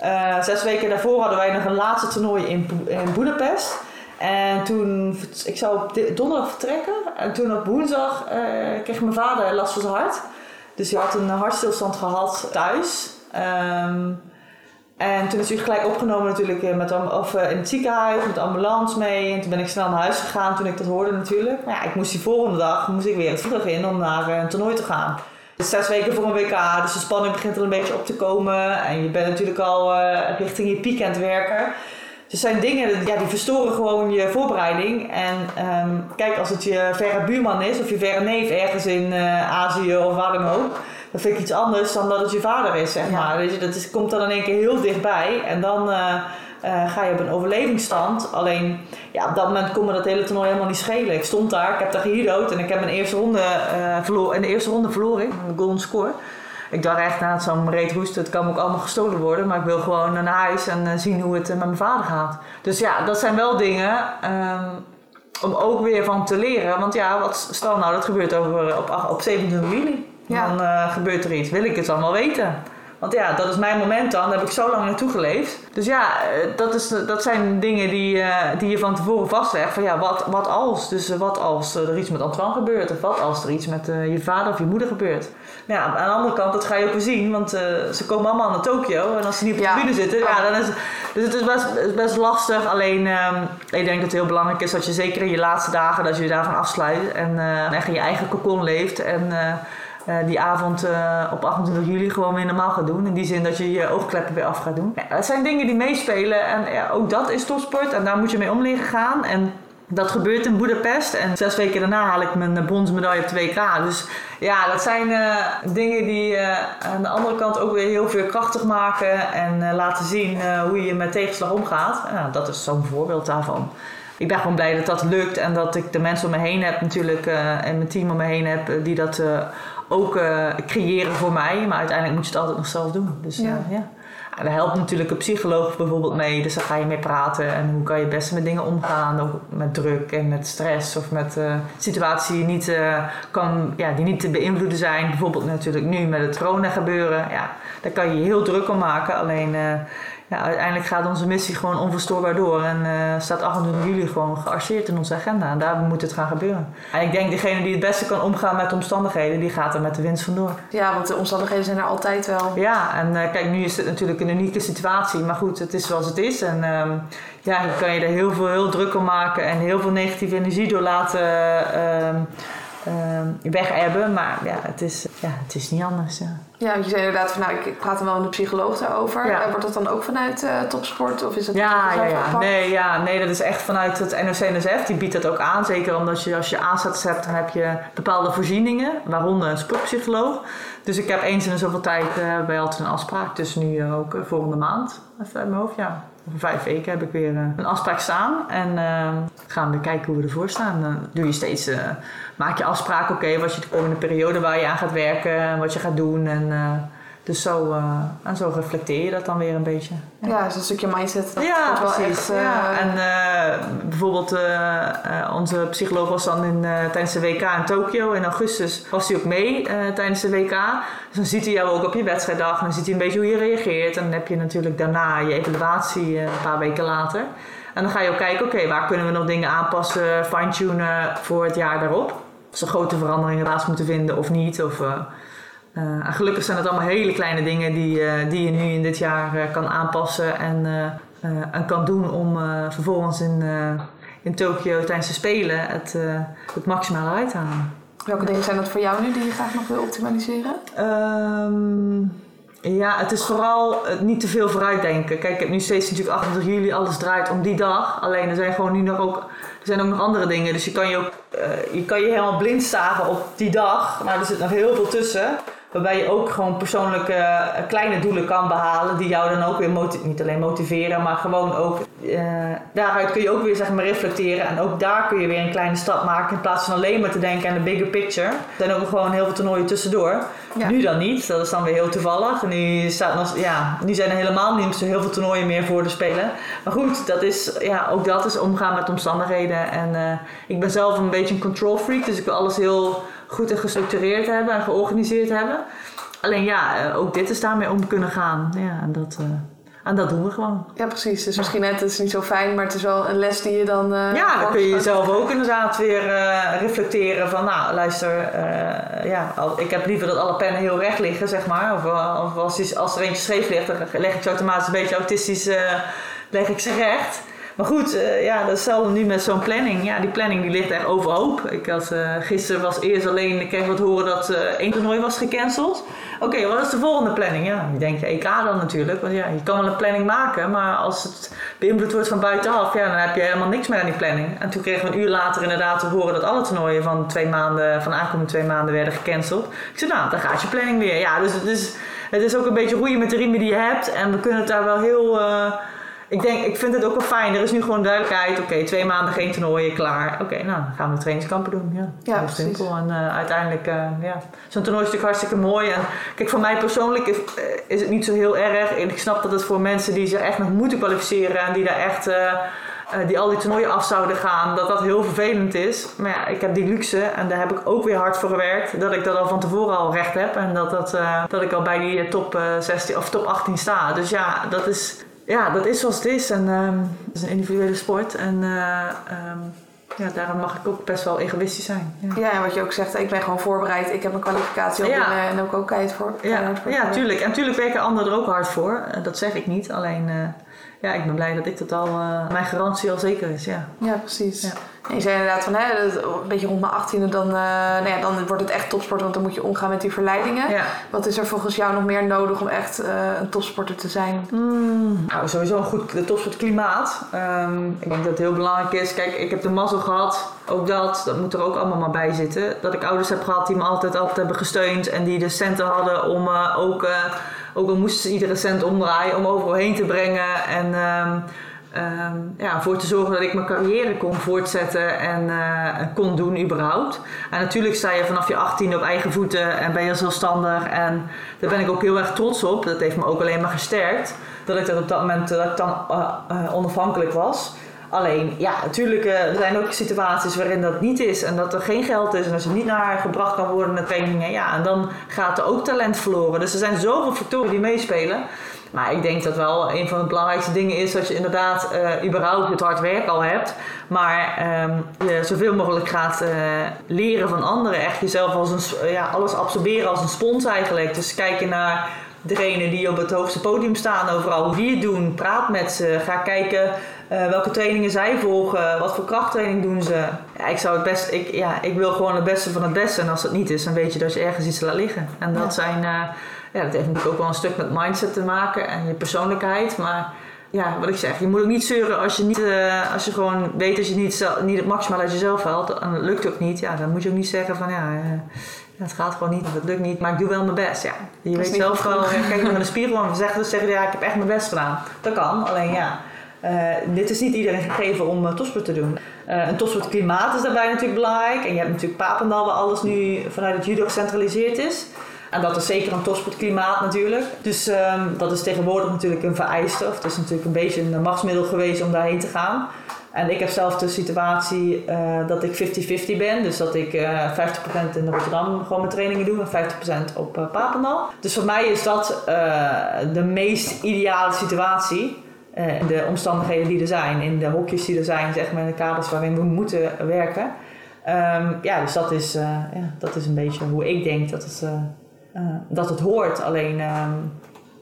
Uh, zes weken daarvoor hadden wij nog een laatste toernooi in, in Budapest. En toen, ik zou op donderdag vertrekken. En toen op woensdag kreeg mijn vader last van zijn hart. Dus hij had een hartstilstand gehad thuis. Um, en toen is hij gelijk opgenomen natuurlijk eh, met, of, uh, in het ziekenhuis, met ambulance mee. En toen ben ik snel naar huis gegaan toen ik dat hoorde natuurlijk. Maar ja, ik moest die volgende dag moest ik weer het vliegtuig in om naar uh, een toernooi te gaan. Dus zes weken voor een WK, dus de spanning begint er een beetje op te komen. En je bent natuurlijk al richting je piek werken. Dus zijn dingen, ja, die verstoren gewoon je voorbereiding. En um, kijk, als het je verre buurman is of je verre neef ergens in Azië of waar dan ook dat vind ik iets anders dan dat het je vader is, zeg maar. Weet je, dat is, komt dan in één keer heel dichtbij. En dan uh, uh, ga je op een overlevingsstand. Alleen, ja, op dat moment kon me dat hele toernooi helemaal niet schelen. Ik stond daar, ik heb daar gehidood en ik heb mijn eerste ronde uh, verloren. In de eerste ronde verloren ik, een golden score. Ik dacht echt, nou, het zal me reet roesten, het kan ook allemaal gestolen worden. Maar ik wil gewoon naar huis en zien hoe het met mijn vader gaat. Dus ja, dat zijn wel dingen... Um, om ook weer van te leren. Want ja, wat, stel nou, dat gebeurt over, op, op 27 juli. Ja. Dan uh, gebeurt er iets. Wil ik het wel weten? Want ja, dat is mijn moment dan. Daar heb ik zo lang naartoe geleefd. Dus ja, eh, dat, is, dat zijn dingen die, uh, die je van tevoren vastlegt. Van ja, wat, wat als? Dus wat als er iets met Antoine gebeurt? Of wat als er iets met je vader of je moeder gebeurt? Nou ja, aan de andere kant, dat ga je ook weer zien. Want ze komen allemaal naar Tokio. En als ze niet op de tribune zitten, ja, dan is Dus het is best, best lastig. Alleen, ehm, ik denk dat het heel belangrijk is dat je zeker in je laatste dagen, dat je je daarvan afsluit. En echt in je eigen cocon leeft. En uh, die avond uh, op 28 juli gewoon weer normaal gaat doen. In die zin dat je je oogkleppen weer af gaat doen. Ja, het zijn dingen die meespelen en ook dat is topsport en daar moet je mee om leren gaan. En dat gebeurt in Budapest en zes weken daarna haal ik mijn bronzen medaille op 2K. Dus ja, dat zijn dingen die aan de andere kant ook weer heel veel krachtig maken en laten zien hoe je met tegenslag omgaat. Dat is zo'n voorbeeld daarvan ik ben gewoon blij dat dat lukt en dat ik de mensen om me heen heb natuurlijk en mijn team om me heen heb die dat ook uh, creëren voor mij. Maar uiteindelijk moet je het altijd nog zelf doen. Dus ja. Uh, ja. En daar helpt natuurlijk een psycholoog bijvoorbeeld mee. Dus daar ga je mee praten. En hoe kan je het beste met dingen omgaan. Ook met druk en met stress. Of met uh, situaties die niet, kan, ja, die niet te beïnvloeden zijn. Bijvoorbeeld natuurlijk nu met het corona gebeuren. Ja, daar kan je je heel druk om maken. Alleen ja, uiteindelijk gaat onze missie gewoon onverstoorbaar door. En uh, staat 28 juli gewoon gearcheerd in onze agenda. En daar moet het gaan gebeuren. En ik denk, degene die het beste kan omgaan met de omstandigheden, die gaat er met de winst vandoor. Ja, want de omstandigheden zijn er altijd wel. Ja, en uh, kijk, nu is het natuurlijk een unieke situatie. Maar goed, het is zoals het is. En uh, ja, je kan je er heel veel heel druk om maken en heel veel negatieve energie door laten ehm, uh, weg hebben. Maar ja het, is, ja, het is niet anders. Ja, ja je zei inderdaad van nou, ik praat er wel met een psycholoog daarover. Ja. Wordt dat dan ook vanuit uh, topsport? Of is het ja, ja, ja. Nee, ja, nee, dat is echt vanuit het NOC-NSF. Die biedt dat ook aan. Zeker omdat je als je aanzetters hebt, dan heb je bepaalde voorzieningen. Waaronder een sportpsycholoog. Dus ik heb eens in de zoveel tijd uh, bij altijd een afspraak. Dus nu ook volgende maand. Even uit mijn hoofd, ja over vijf weken heb ik weer uh, een afspraak staan. En uh, gaan we kijken hoe we ervoor staan. Dan doe je steeds, uh, maak je afspraken, oké, wat je de komende periode waar je aan gaat werken, wat je gaat doen. En Dus zo, uh, en zo reflecteer je dat dan weer een beetje. Ja, ja dus een stukje mindset. Dat ja, wel precies. Echt, uh... ja. En uh, bijvoorbeeld onze psycholoog was dan in, tijdens de WK in Tokio in augustus. Was hij ook mee tijdens de WK. Dus dan ziet hij jou ook op je wedstrijddag. En dan ziet hij een beetje hoe je reageert. En dan heb je natuurlijk daarna je evaluatie een paar weken later. En dan ga je ook kijken, oké, waar kunnen we nog dingen aanpassen, fine-tunen voor het jaar daarop. Als er grote veranderingen plaats moeten vinden of niet. Of, uh, gelukkig zijn het allemaal hele kleine dingen die, uh, die je nu in dit jaar uh, kan aanpassen en, en kan doen om vervolgens in, in Tokio tijdens de Spelen het, het maximale uit te halen. Welke dingen zijn dat voor jou nu die je graag nog wil optimaliseren? Um, ja, het is vooral niet te veel vooruitdenken. Kijk, ik heb nu steeds natuurlijk 28 juli, alles draait om die dag. Alleen er zijn gewoon nu nog ook, er zijn ook nog andere dingen. Dus je kan je ook, je kan je helemaal blind staren op die dag. Maar er zit nog heel veel tussen. Waarbij je ook gewoon persoonlijke uh, kleine doelen kan behalen. Die jou dan ook weer niet alleen motiveren, maar gewoon ook uh, daaruit kun je ook weer zeg maar reflecteren. En ook daar kun je weer een kleine stap maken. In plaats van alleen maar te denken aan de bigger picture. Er zijn ook gewoon heel veel toernooien tussendoor. Nu dan niet. Dat is dan weer heel toevallig. Nu, staat nog, ja, nu zijn er helemaal niet zo heel veel toernooien meer voor de Spelen. Maar goed, dat is, ja, ook dat is omgaan met omstandigheden. En uh, ik ben zelf een beetje een control freak. Dus ik wil alles heel goed en gestructureerd hebben en georganiseerd hebben. Alleen ja, eh, ook dit is daarmee om kunnen gaan. Ja, en dat, uh, en dat doen we gewoon. Ja, precies. Dus misschien net, het is niet zo fijn, maar het is wel een les die je dan... Uh, ja, dan kun je jezelf ook inderdaad weer uh, reflecteren van... Nou, luister, ja, ik heb liever dat alle pennen heel recht liggen, zeg maar. Of, of als, als er eentje scheef ligt, dan leg ik ze automatisch een beetje autistisch... leg ik ze recht. Maar goed, uh, ja, dat hetzelfde nu met zo'n planning. Ja, die planning die ligt echt overhoop. Ik had, uh, gisteren was eerst alleen, ik kreeg wat horen dat uh, één toernooi was gecanceld. Oké, wat is de volgende planning? Ja, ik denk EK dan natuurlijk. Want ja, je kan wel een planning maken, maar als het beïnvloed wordt van buitenaf, ja, dan heb je helemaal niks meer aan die planning. En toen kregen we een uur later inderdaad te horen dat alle toernooien van twee maanden, van aankomende twee maanden werden gecanceld. Ik zei, nou, dan gaat je planning weer. Ja, dus het is ook een beetje roeien met de riemen die je hebt. En we kunnen het daar wel heel ik, denk, ik vind het ook wel fijn. Er is nu gewoon duidelijkheid. Oké, twee maanden geen toernooien, klaar. Oké, nou, dan gaan we trainingskampen doen. Ja, ja heel simpel. En uh, uiteindelijk, uh, ja, zo'n toernooi is natuurlijk hartstikke mooi. En kijk, voor mij persoonlijk is, uh, is het niet zo heel erg. Ik snap dat het voor mensen die zich echt nog moeten kwalificeren en die daar echt... die al die toernooien af zouden gaan, dat dat heel vervelend is. Maar ja, ik heb die luxe en daar heb ik ook weer hard voor gewerkt. Dat ik dat al van tevoren al recht heb en dat, dat, dat ik al bij die top, 16, of top 18 sta. Dus ja, dat is, ja, dat is zoals het is. En um, het is een individuele sport. En uh, um, ja, daarom mag ik ook best wel egoïstisch zijn. Ja. ja, en wat je ook zegt, ik ben gewoon voorbereid. Ik heb mijn kwalificatie op ja. en ook ook keihard voor. Ja, voor ja tuurlijk. En natuurlijk werken anderen er ook hard voor. Dat zeg ik niet. Alleen, uh, ja, ik ben blij dat ik dat al, uh, mijn garantie al zeker is. Ja, ja precies. Ja. En je zei inderdaad van, hè, een beetje rond mijn achttiende, dan, uh, nou ja, dan wordt het echt topsport, want dan moet je omgaan met die verleidingen. Ja. Wat is er volgens jou nog meer nodig om echt uh, een topsporter te zijn? Mm, nou, sowieso een goed topsportklimaat. Um, ik denk dat het heel belangrijk is. Kijk, ik heb de mazzel gehad, ook dat, dat moet er ook allemaal maar bij zitten. Dat ik ouders heb gehad die me altijd, altijd hebben gesteund en die de centen hadden om uh, ook, ook al moesten ze iedere cent omdraaien, om overal heen te brengen. En um, ja, voor te zorgen dat ik mijn carrière kon voortzetten en uh, kon doen überhaupt. En natuurlijk sta je vanaf je 18 op eigen voeten en ben je zelfstandig. En daar ben ik ook heel erg trots op. Dat heeft me ook alleen maar gesterkt. Dat ik er op dat moment dat ik dan uh, onafhankelijk was. Alleen, ja, natuurlijk er zijn ook situaties waarin dat niet is en dat er geen geld is en als je niet naar gebracht kan worden naar trainingen, ja, en dan gaat er ook talent verloren. Dus er zijn zoveel factoren die meespelen. Maar ik denk dat wel een van de belangrijkste dingen is dat je inderdaad uh, überhaupt het hard werk al hebt. Maar um, je zoveel mogelijk gaat uh, leren van anderen. Echt jezelf als een, ja, alles absorberen als een spons eigenlijk. Dus kijken naar degene die op het hoogste podium staan overal, hoe die het doen. Praat met ze. Ga kijken uh, welke trainingen zij volgen. Wat voor krachttraining doen ze. Ja, ik zou het best, ik, ja, ik wil gewoon het beste van het beste. En als dat niet is, dan weet je dat je ergens iets laat liggen. En dat zijn ja, dat heeft natuurlijk ook wel een stuk met mindset te maken en je persoonlijkheid. Maar ja, wat ik zeg, je moet ook niet zeuren als je, niet, uh, als je gewoon weet dat je niet, niet het maximaal uit jezelf haalt. En dat lukt ook niet. Ja, dan moet je ook niet zeggen van ja, het gaat gewoon niet, het lukt niet. Maar ik doe wel mijn best. Ja. Je weet zelf gewoon, kijk naar de spiegel en zeggen, zeggen ja, ik heb echt mijn best gedaan. Dat kan, alleen ja. Uh, dit is niet iedereen gegeven om uh, topsport te doen. Uh, een topsportklimaat is daarbij natuurlijk belangrijk. En je hebt natuurlijk Papendal waar alles nu vanuit het judo gecentraliseerd is. En dat is zeker een topsportklimaat natuurlijk. Dus ehm, dat is tegenwoordig natuurlijk een vereiste. Of het is natuurlijk een beetje een machtsmiddel geweest om daarheen te gaan. En ik heb zelf de situatie dat ik 50-50 ben. Dus dat ik uh, 50% in Rotterdam gewoon mijn trainingen doe en 50% op Papendal. Dus voor mij is dat de meest ideale situatie. In de omstandigheden die er zijn, in de hokjes die er zijn, zeg maar, in de kaders waarin we moeten werken. Um, ja, dus dat is, ja, dat is een beetje hoe ik denk dat het, dat het hoort. Alleen um,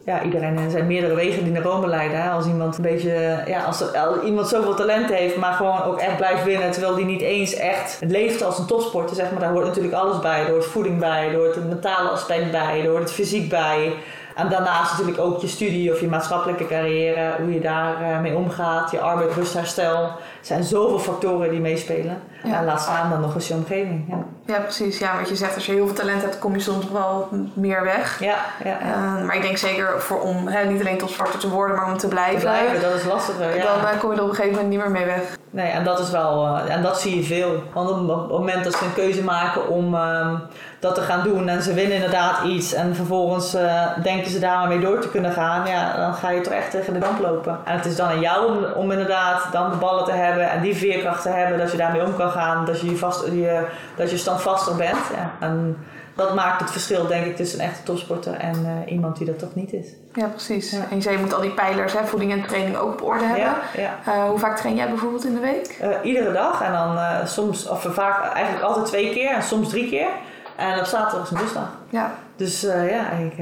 ja, iedereen, er zijn meerdere wegen die naar Rome leiden. Hè? Als iemand een beetje, ja, als, iemand zoveel talent heeft, maar gewoon ook echt blijft winnen, terwijl die niet eens echt leeft als een topsporter, zeg maar, daar hoort natuurlijk alles bij. Er hoort voeding bij, er hoort het mentale aspect bij, er hoort het fysiek bij. En daarnaast natuurlijk ook je studie of je maatschappelijke carrière, hoe je daarmee mee omgaat, je arbeid, rustherstel. Er zijn zoveel factoren die meespelen. Ja. En laat staan dan nog eens je omgeving. Ja. ja, precies. Ja, wat je zegt, als je heel veel talent hebt, kom je soms wel meer weg. Ja, ja, uh, maar ik denk zeker voor om hè, niet alleen topsporter te worden, maar om te blijven. Te blijven, dat is lastiger. Dan uh, kom je er op een gegeven moment niet meer mee weg. Nee, en dat is wel, uh, en dat zie je veel. Want op het moment dat ze een keuze maken om ehm, dat te gaan doen en ze winnen inderdaad iets en vervolgens uh, denken ze daar maar mee door te kunnen gaan, ja, dan ga je toch echt tegen de damp lopen. En het is dan aan jou om, om inderdaad dan de ballen te hebben en die veerkracht te hebben dat je daarmee om kan gaan, dat je, vast, je, dat je standvastig bent. Ja. En dat maakt het verschil, denk ik, tussen een echte topsporter en uh, iemand die dat toch niet is. Ja, precies. En je zei, je moet al die pijlers, hè, voeding en training ook op orde hebben. Ja, ja. Uh, hoe vaak train jij bijvoorbeeld in de week? Uh, iedere dag en dan soms, of vaak eigenlijk altijd twee keer en soms drie keer. En op zaterdag is een rustdag. Ja. Dus ja, ik,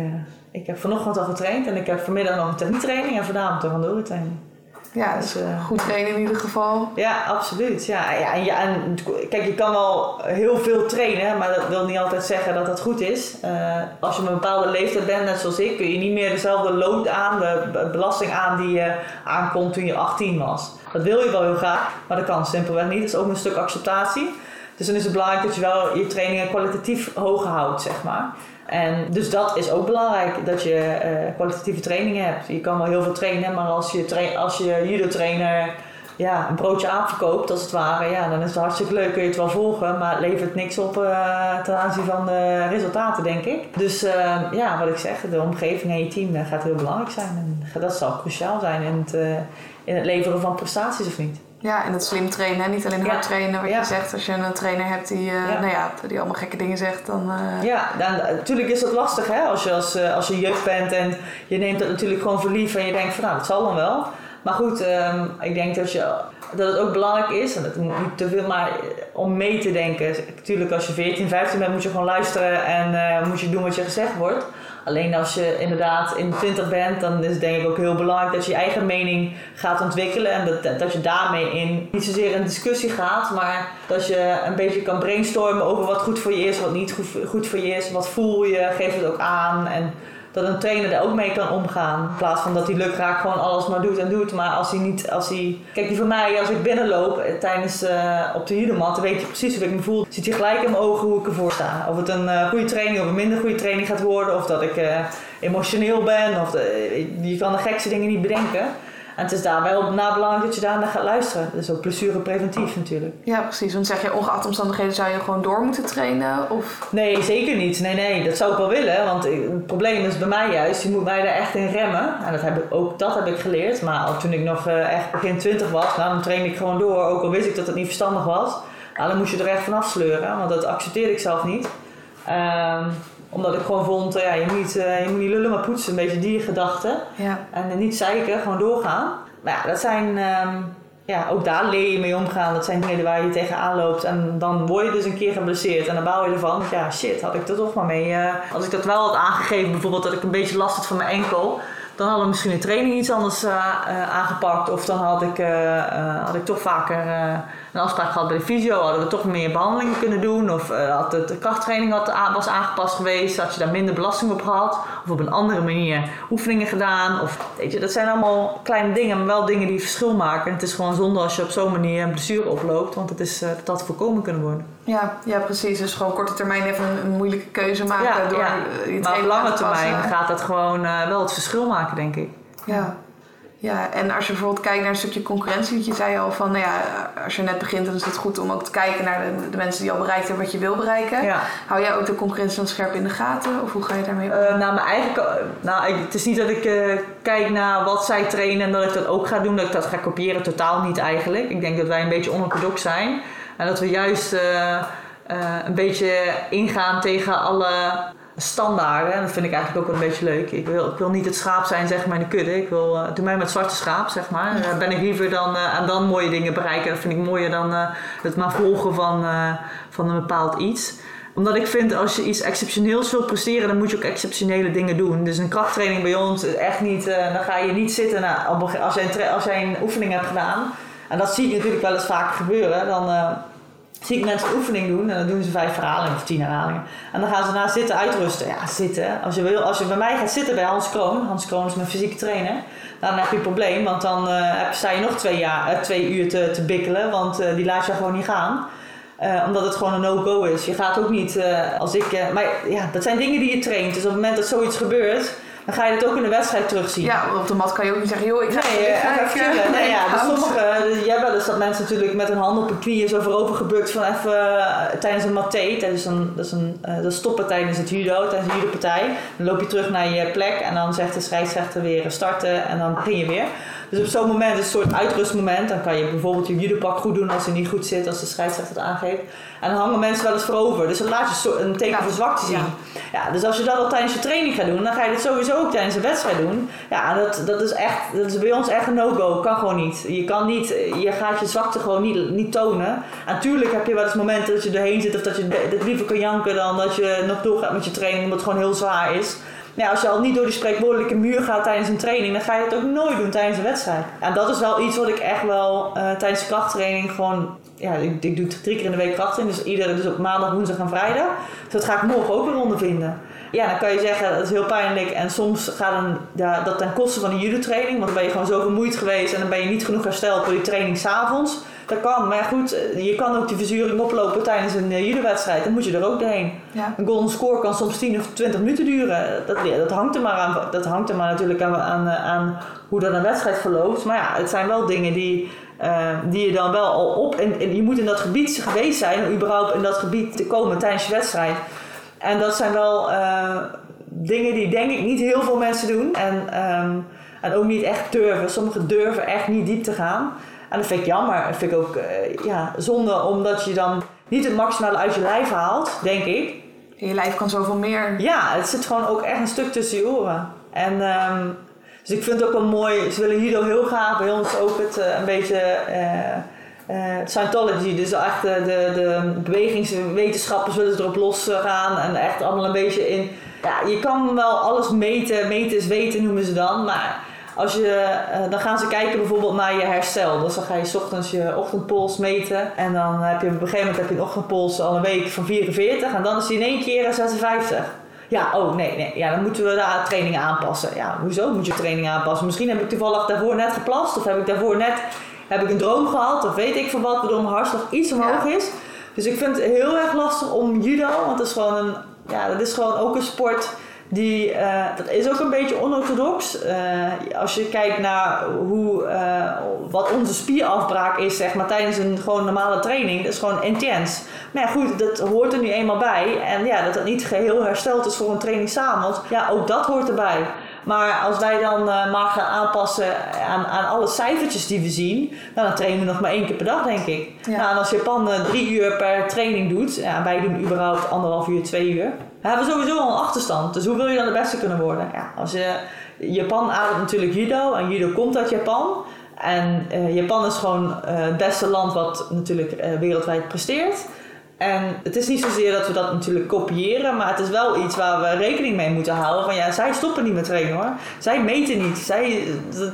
ik heb vanochtend al getraind en ik heb vanmiddag nog een technietraining en vanavond een randorie-training. Ja, dus, uh, goed trainen in ieder geval. Ja, absoluut. Ja, ja, en, ja, kijk, je kan wel heel veel trainen, maar dat wil niet altijd zeggen dat dat goed is. Uh, als je een bepaalde leeftijd bent, net zoals ik, kun je niet meer dezelfde lood aan, de belasting aan die je aankomt toen je 18 was. Dat wil je wel heel graag, maar dat kan simpelweg niet. Dat is ook een stuk acceptatie. Dus dan is het belangrijk dat je wel je trainingen kwalitatief hoog houdt, zeg maar. En dus dat is ook belangrijk, dat je uh, kwalitatieve trainingen hebt. Je kan wel heel veel trainen, maar als je, als je judo-trainer ja, een broodje aap verkoopt, als het ware, ja, dan is het hartstikke leuk, kun je het wel volgen, maar het levert niks op uh, ten aanzien van de resultaten, denk ik. Dus uh, ja, wat ik zeg, de omgeving en je team gaat heel belangrijk zijn. En dat zal cruciaal zijn in het, in het leveren van prestaties, of niet? Ja, en het slim trainen, niet alleen hard trainen. Wat je zegt, als je een trainer hebt die, uh, Nou ja, die allemaal gekke dingen zegt, dan... Uh... Ja, dan, natuurlijk is dat lastig hè, als je, als, als je jeugd bent en je neemt dat natuurlijk gewoon voor lief en je denkt van nou, dat zal dan wel. Maar goed, um, ik denk dat, je, dat het ook belangrijk is, en dat niet te veel, maar om mee te denken. Natuurlijk als je 14, 15 bent moet je gewoon luisteren en moet je doen wat je gezegd wordt. Alleen als je inderdaad in 20 bent, dan is het denk ik ook heel belangrijk dat je je eigen mening gaat ontwikkelen. En dat, dat je daarmee in niet zozeer een discussie gaat, maar dat je een beetje kan brainstormen over wat goed voor je is, wat niet goed, goed voor je is. Wat voel je, geef het ook aan. En dat een trainer er ook mee kan omgaan. In plaats van dat hij lukraak gewoon alles maar doet en doet. Maar als hij niet, als hij... Kijk, die van mij, als ik binnenloop eh, tijdens uh, op de judomat, dan weet je precies hoe ik me voel. Ziet hij gelijk in mijn ogen hoe ik ervoor sta. Of het een uh, goede training of een minder goede training gaat worden. Of dat ik emotioneel ben. Of de, je kan de gekste dingen niet bedenken. En het is daar wel na belangrijk dat je daar naar gaat luisteren. Dat is ook blessure preventief natuurlijk. Ja, precies. Want zeg je, ongeacht omstandigheden zou je gewoon door moeten trainen? Of? Nee, zeker niet. Nee, nee, dat zou ik wel willen. Want het probleem is bij mij juist, je moet mij daar echt in remmen. En dat heb ik, ook dat heb ik geleerd. Maar toen ik nog uh, echt begin 20 was, nou, dan trainde ik gewoon door. Ook al wist ik dat het niet verstandig was. Nou, dan moest je er echt vanaf sleuren. Want dat accepteerde ik zelf niet. Um, omdat ik gewoon vond, uh, ja, je, moet, uh, je moet niet lullen maar poetsen, een beetje die gedachten. Ja. En niet zeiken, gewoon doorgaan. Maar ja, dat zijn, um, ja, ook daar leer je mee omgaan. Dat zijn dingen waar je tegenaan loopt. En dan word je dus een keer geblesseerd. En dan bouw je ervan, ja shit, had ik er toch maar mee. Uh, als ik dat wel had aangegeven, bijvoorbeeld dat ik een beetje last had van mijn enkel dan hadden we misschien een training iets anders uh, uh, aangepakt. Of dan had ik, had ik toch vaker een afspraak gehad bij de fysio. Hadden we toch meer behandelingen kunnen doen. Of had de, de krachttraining had, was aangepast geweest. Had je daar minder belasting op gehad. Of op een andere manier oefeningen gedaan. Of, weet je, dat zijn allemaal kleine dingen. Maar wel dingen die verschil maken. En het is gewoon zonde als je op zo'n manier een blessure oploopt. Want het is, dat had voorkomen kunnen worden. Ja, ja, precies. Dus gewoon korte termijn even een, moeilijke keuze maken. Ja, door ja. maar op lange termijn gaat dat gewoon wel het verschil maken denk ik. Ja. Ja, en als je bijvoorbeeld kijkt naar een stukje concurrentie, want je zei al van, nou ja, als je net begint, dan is het goed om ook te kijken naar de, de mensen die al bereikt hebben wat je wil bereiken. Ja. Hou jij ook de concurrentie dan scherp in de gaten, of hoe ga je daarmee om? Uh, nou, mijn eigen, nou, het is niet dat ik uh, kijk naar wat zij trainen en dat ik dat ook ga doen, dat ik dat ga kopiëren, totaal niet eigenlijk. Ik denk dat wij een beetje onorthodox zijn en dat we juist uh, een beetje ingaan tegen alle standaarden. En dat vind ik eigenlijk ook wel een beetje leuk. Ik wil, ik wil niet het schaap zijn, zeg maar, in de kudde. Ik wil, uh, doe mij met zwarte schaap, zeg maar. Uh, ben ik liever dan, en dan mooie dingen bereiken. Dat vind ik mooier dan het maar volgen van, van een bepaald iets omdat ik vind, als je iets exceptioneels wilt presteren, dan moet je ook exceptionele dingen doen. Dus een krachttraining bij ons is echt niet, dan ga je niet zitten als, jij een, als jij een oefening hebt gedaan. En dat zie ik natuurlijk wel eens vaker gebeuren. Dan, zie ik mensen oefening doen en dan doen ze vijf herhalingen of tien herhalingen. En dan gaan ze na zitten uitrusten. Ja, zitten. Als je, wil, als je bij mij gaat zitten bij Hans Kroon, Hans Kroon is mijn fysieke trainer, dan heb je een probleem, want dan uh, sta je nog twee, jaar, uh, twee uur te, te bikkelen, want uh, die laat je gewoon niet gaan. omdat het gewoon een no-go is. Je gaat ook niet als ik. maar ja, dat zijn dingen die je traint. Dus op het moment dat zoiets gebeurt, dan ga je het ook in de wedstrijd terugzien. Ja, op de mat kan je ook niet zeggen, joh, ik ga nee, even chillen. Nee, ja, dus sommige, dus je hebt wel eens dat mensen natuurlijk met hun hand op hun knieën zo voorover gebukt van even uh, tijdens een maté, tijdens een, dat is een uh, dat stoppen tijdens het judo, tijdens een judopartij. Dan loop je terug naar je plek en dan zegt de scheidsrechter weer starten en dan begin je weer. Dus op zo'n moment is een soort uitrustmoment. Dan kan je bijvoorbeeld je judopak goed doen als hij niet goed zit, als de scheidsrechter het aangeeft. En dan hangen mensen wel eens voorover. Dus dan laat je een teken van zwakte zien. Ja. dus als je dat al tijdens je training gaat doen, dan ga je dit sowieso ook tijdens een wedstrijd doen. Ja, dat, dat is echt, dat is bij ons echt een no-go. Kan gewoon niet. Je kan niet, je gaat je zwakte gewoon niet, niet tonen. En natuurlijk heb je wel eens momenten dat je erheen zit of dat je het liever kan janken dan dat je nog doorgaat met je training omdat het gewoon heel zwaar is ja, als je al niet door die spreekwoordelijke muur gaat tijdens een training, dan ga je het ook nooit doen tijdens een wedstrijd. En dat is wel iets wat ik echt wel uh, tijdens de krachttraining gewoon. Ja, ik, ik doe drie keer in de week krachttraining, dus iedere, dus op maandag, woensdag en vrijdag. Dus dat ga ik morgen ook weer ondervinden. Ja, dan kan je zeggen dat is heel pijnlijk en soms gaat een, dat ten koste van een judo-training, want dan ben je gewoon zo vermoeid geweest en dan ben je niet genoeg hersteld voor die training s'avonds. Dat kan, maar goed, eh, je kan ook die verzuring oplopen tijdens een uh, judo-wedstrijd. Dan moet je er ook doorheen. Ja. Een golden score kan soms 10 of 20 minuten duren. Dat, dat, hangt, er maar aan, dat hangt er maar natuurlijk aan, aan, eh, aan hoe dat een wedstrijd verloopt. Maar ja, het zijn wel dingen die, uh, die je dan wel al op... En, en, je moet in dat gebied geweest zijn om überhaupt in dat gebied te komen tijdens je wedstrijd. En dat zijn wel uh, dingen die denk ik niet heel veel mensen doen. En, um, en ook niet echt durven. Sommigen durven echt niet diep te gaan. En dat vind ik jammer. Dat vind ik ook uh, ja, zonde, omdat je dan niet het maximale uit je lijf haalt, denk ik. Je lijf kan zoveel meer. Ja, het zit gewoon ook echt een stuk tussen je oren. En um, dus ik vind het ook wel mooi. Ze willen judo heel graag bij ons ook het uh, een beetje. Uh, Scientology, dus echt de, de, de bewegingswetenschappers willen erop losgaan en echt allemaal een beetje in. Ja, je kan wel alles meten, meten is weten noemen ze dan, maar als je, uh, dan gaan ze kijken bijvoorbeeld naar je herstel. Dus dan ga je s ochtends je ochtendpols meten. En dan heb je op een gegeven moment heb je een ochtendpols al een week van 44. En dan is die in één keer 56. Ja, oh nee, nee. Ja, dan moeten we de training aanpassen. Ja, hoezo moet je training aanpassen? Misschien heb ik toevallig daarvoor net geplast. Of heb ik daarvoor net heb ik een droom gehad. Of weet ik van wat, waardoor mijn hartslag iets omhoog is. Dus ik vind het heel erg lastig om judo. Want het is gewoon een, ja, dat is gewoon ook een sport die, uh, dat is ook een beetje onorthodox. Uh, als je kijkt naar hoe, uh, wat onze spierafbraak is zeg maar, tijdens een gewoon normale training, dat is gewoon intens. Maar ja, goed, dat hoort er nu eenmaal bij. En ja, dat het niet geheel hersteld is voor een training s'avonds, ja, ook dat hoort erbij. Maar als wij dan maar gaan aanpassen aan, aan alle cijfertjes die we zien, nou, dan trainen we nog maar één keer per dag, denk ik. Ja. Nou, en als Japan drie uur per training doet, ja, wij doen überhaupt anderhalf uur, twee uur, dan hebben we sowieso al een achterstand. Dus hoe wil je dan de beste kunnen worden? Ja, als je, Japan ademt natuurlijk judo en judo komt uit Japan. En uh, Japan is gewoon het beste land wat natuurlijk wereldwijd presteert. En het is niet zozeer dat we dat natuurlijk kopiëren, maar het is wel iets waar we rekening mee moeten houden. Van ja, zij stoppen niet met trainen hoor. Zij meten niet. Zij,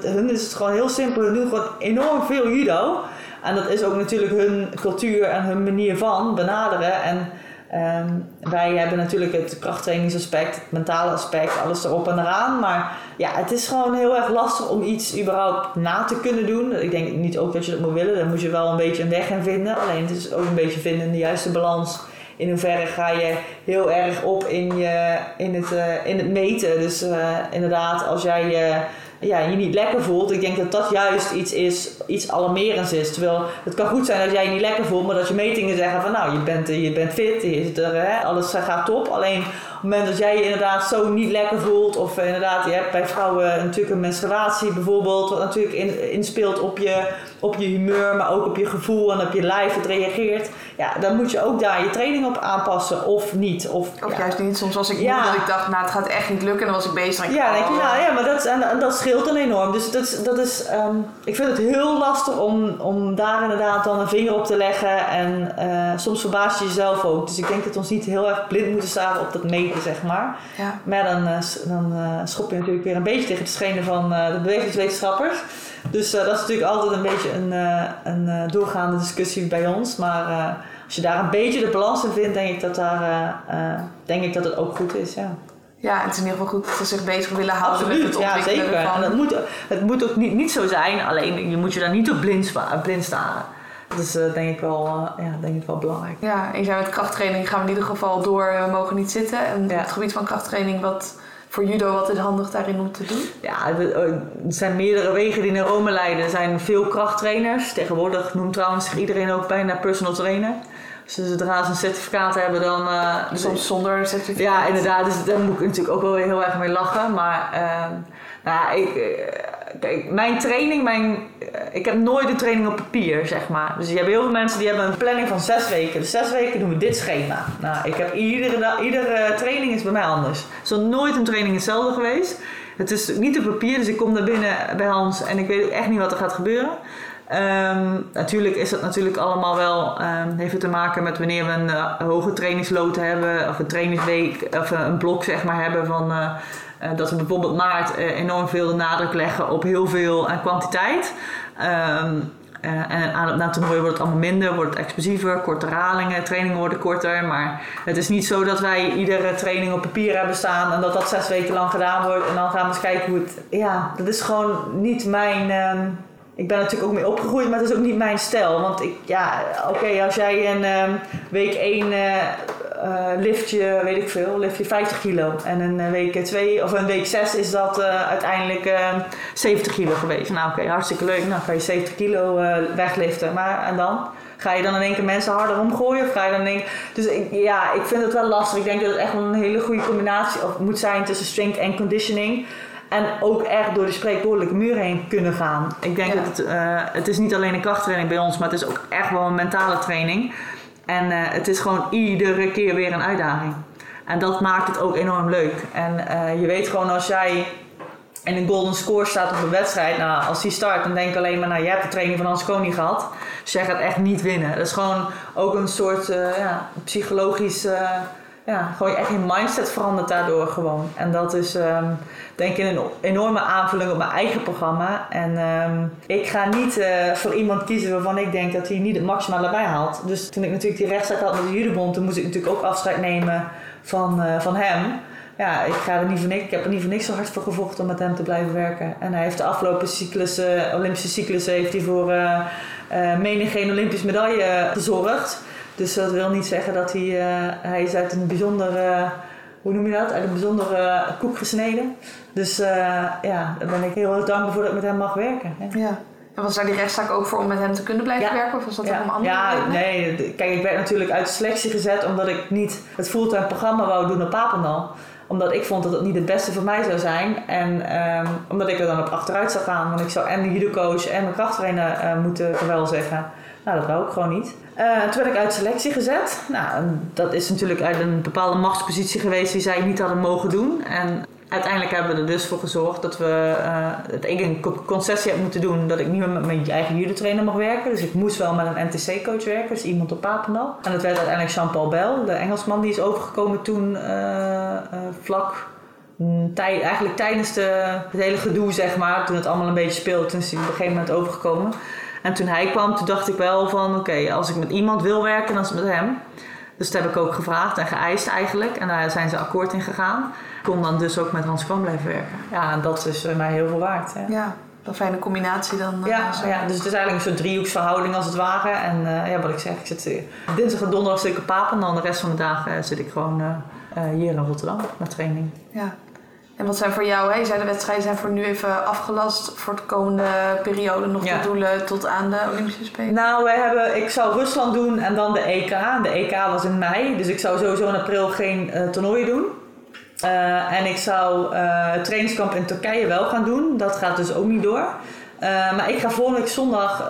hun is het gewoon heel simpel. Hun doen gewoon enorm veel judo. En dat is ook natuurlijk hun cultuur en hun manier van benaderen. En Um, wij hebben natuurlijk het krachttrainingsaspect, het mentale aspect, alles erop en eraan. Maar ja, het is gewoon heel erg lastig om iets überhaupt na te kunnen doen. Ik denk niet ook dat je dat moet willen. Dan moet je wel een beetje een weg gaan vinden. Alleen het is ook een beetje vinden in de juiste balans. In hoeverre ga je heel erg op in, je, in, het, uh, in het meten. Dus uh, inderdaad, als jij je ja, je niet lekker voelt. Ik denk dat dat juist iets is, iets alarmerends is. Terwijl het kan goed zijn dat jij je niet lekker voelt, maar dat je metingen zeggen van nou, je bent, je bent fit, je er, hè, alles gaat top. Alleen het moment dat jij je inderdaad zo niet lekker voelt, of inderdaad, je hebt bij vrouwen natuurlijk een menstruatie bijvoorbeeld, wat natuurlijk in, inspeelt op je, op je humeur, maar ook op je gevoel en op je lijf, het reageert. Ja, dan moet je ook daar je training op aanpassen of niet. Of, of juist niet. Soms was ik ja. dat ik dacht, nou het gaat echt niet lukken en dan was ik bezig. ja, denk je, nou ja, maar dat, en, dat scheelt dan enorm. Dus dat, dat is, ehm, ik vind het heel lastig om, om daar inderdaad dan een vinger op te leggen. En uh, soms verbaas je jezelf ook. Dus ik denk dat we ons niet heel erg blind moeten staan op dat zeg maar. Ja. Maar dan, uh, dan uh, schop je natuurlijk weer een beetje tegen de schenen van de bewegingswetenschappers. Dus dat is natuurlijk altijd een beetje een, een doorgaande discussie bij ons. Maar als je daar een beetje de balans in vindt, denk ik dat, daar, denk ik dat het ook goed is. Ja. Ja, het is in ieder geval goed dat ze zich bezig willen houden met het ontwikkelen ja, zeker. En het moet, het moet ook niet, niet zo zijn, alleen je moet je daar niet op blind, blind staren. Dat is uh, denk, ik wel, uh, ja, denk ik wel belangrijk. Ja, en zijn met krachttraining gaan we in ieder geval door, we mogen niet zitten. En ja. het gebied van krachttraining, wat voor judo, wat is handig daarin om te doen? Ja, er zijn meerdere wegen die naar Rome leiden. Er zijn veel krachttrainers. Tegenwoordig noemt trouwens iedereen ook bijna personal trainer. Dus zodra ze een certificaat hebben, dan... Uh, Soms zonder certificaat. Ja, inderdaad. Dus daar moet ik natuurlijk ook wel weer heel erg mee lachen. Maar uh, nou, ik, eh, kijk, mijn training, mijn, eh, ik heb nooit een training op papier, zeg maar. Dus je hebt heel veel mensen die hebben een planning van zes weken. Dus zes weken doen we dit schema. Nou, ik heb iedere, iedere training is bij mij anders. Er is nooit een training hetzelfde geweest. Het is niet op papier, dus ik kom naar binnen bij Hans en ik weet echt niet wat er gaat gebeuren. Um, natuurlijk is het natuurlijk allemaal wel, um, heeft het te maken met wanneer we een uh, hoge trainingslood hebben of een trainingsweek of een blok zeg maar hebben van uh, dat we bijvoorbeeld maart enorm veel de nadruk leggen op heel veel aan kwantiteit. Um, en aan het, na het toernooi wordt het allemaal minder, wordt het explosiever, korte herhalingen, trainingen worden korter. Maar het is niet zo dat wij iedere training op papier hebben staan en dat dat zes weken lang gedaan wordt. En dan gaan we eens kijken hoe het. Ja, dat is gewoon niet mijn ik ben natuurlijk ook mee opgegroeid, maar het is ook niet mijn stijl. Want ik, ja, oké, als jij een um, week 1 uh, uh, lift je, weet ik veel, lift je 50 kilo. En een week 2 of een week 6 is dat uh, uiteindelijk 70 ehm, kilo geweest. Nou oké, hartstikke leuk. Nou ga je 70 kilo eh, wegliften. Maar en dan? Ga je dan in één keer mensen harder omgooien? Of ga je dan in Dus ik, ja, ik vind het wel lastig. Ik denk dat het echt wel een hele goede combinatie moet zijn tussen strength en conditioning. En ook echt door de spreekwoordelijke muur heen kunnen gaan. Ik denk dat het, het is niet alleen een krachttraining bij ons, maar het is ook echt wel een mentale training. En uh, het is gewoon iedere keer weer een uitdaging. En dat maakt het ook enorm leuk. En uh, je weet gewoon als jij in een golden score staat op een wedstrijd, nou, als die start, dan denk ik alleen maar, nou, je hebt de training van Hans Koning gehad. Dus jij gaat echt niet winnen. Dat is gewoon ook een soort ja, psychologisch ja, gewoon echt je mindset verandert daardoor gewoon. En dat is um, denk ik een enorme aanvulling op mijn eigen programma. En um, ik ga niet uh, voor iemand kiezen waarvan ik denk dat hij niet het maximale erbij haalt. Dus toen ik natuurlijk die rechtszaak had met de judebond, toen moest ik natuurlijk ook afscheid nemen van, uh, van hem. Ja, ik, ga er niet voor niks, ik heb er niet voor niks zo hard voor gevochten om met hem te blijven werken. En hij heeft de afgelopen cyclus, uh, Olympische cyclus heeft hij voor menig geen Olympisch medaille gezorgd. Dus dat wil niet zeggen dat hij, uh, hij is uit een bijzondere, hoe noem je dat? Uit een bijzondere koek gesneden. Dus uh, ja, daar ben ik heel erg dankbaar voor dat ik met hem mag werken. Ja. En was daar die rechtszaak ook voor om met hem te kunnen blijven werken? Of was dat ja. om andere Ja, nee. Kijk, ik werd natuurlijk uit de selectie gezet omdat ik niet het fulltime programma wou doen op Papendal omdat ik vond dat het niet het beste voor mij zou zijn. En um, omdat ik er dan op achteruit zou gaan. Want ik zou en de judocoach en mijn krachttrainer uh, moeten wel zeggen. Nou, dat wou ik gewoon niet. Uh, toen werd ik uit selectie gezet. Nou, dat is natuurlijk uit een bepaalde machtspositie geweest die zij niet hadden mogen doen. En uiteindelijk hebben we er dus voor gezorgd dat, we, uh, ik een concessie heb moeten doen dat ik niet meer met mijn eigen judo-trainer mag werken. Dus ik moest wel met een NTC-coach werken, dus iemand op Papendal. En dat werd uiteindelijk Jean-Paul Bel, de Engelsman die is overgekomen toen uh, vlak eigenlijk tijdens de, het hele gedoe, zeg maar, toen het allemaal een beetje speelde, toen is hij op een gegeven moment overgekomen. En toen hij kwam, toen dacht ik wel van oké, als ik met iemand wil werken, dan is het met hem. Dus dat heb ik ook gevraagd en geëist eigenlijk. En daar zijn ze akkoord in gegaan. Ik kon dan dus ook met Hans Kwam blijven werken. Ja, en dat is mij heel veel waard. Hè. Ja, een fijne combinatie dan. Ja, uh, ja, dus het is eigenlijk een soort driehoeksverhouding als het ware. En uh, ja, wat ik zeg, ik zit uh, dinsdag en donderdag stuk op Papen. En dan de rest van de dagen zit ik gewoon hier in Rotterdam naar training. Ja. En wat zijn voor jou, hè? je zei de wedstrijden zijn voor nu even afgelast voor de komende periode nog Ja. de doelen tot aan de Olympische Spelen? Nou, wij hebben, ik zou Rusland doen en dan de EK. De EK was in mei, dus ik zou sowieso in april geen eh toernooien doen. Eh, en ik zou eh, het trainingskamp in Turkije wel gaan doen. Dat gaat dus ook niet door. Maar ik ga volgende week zondag,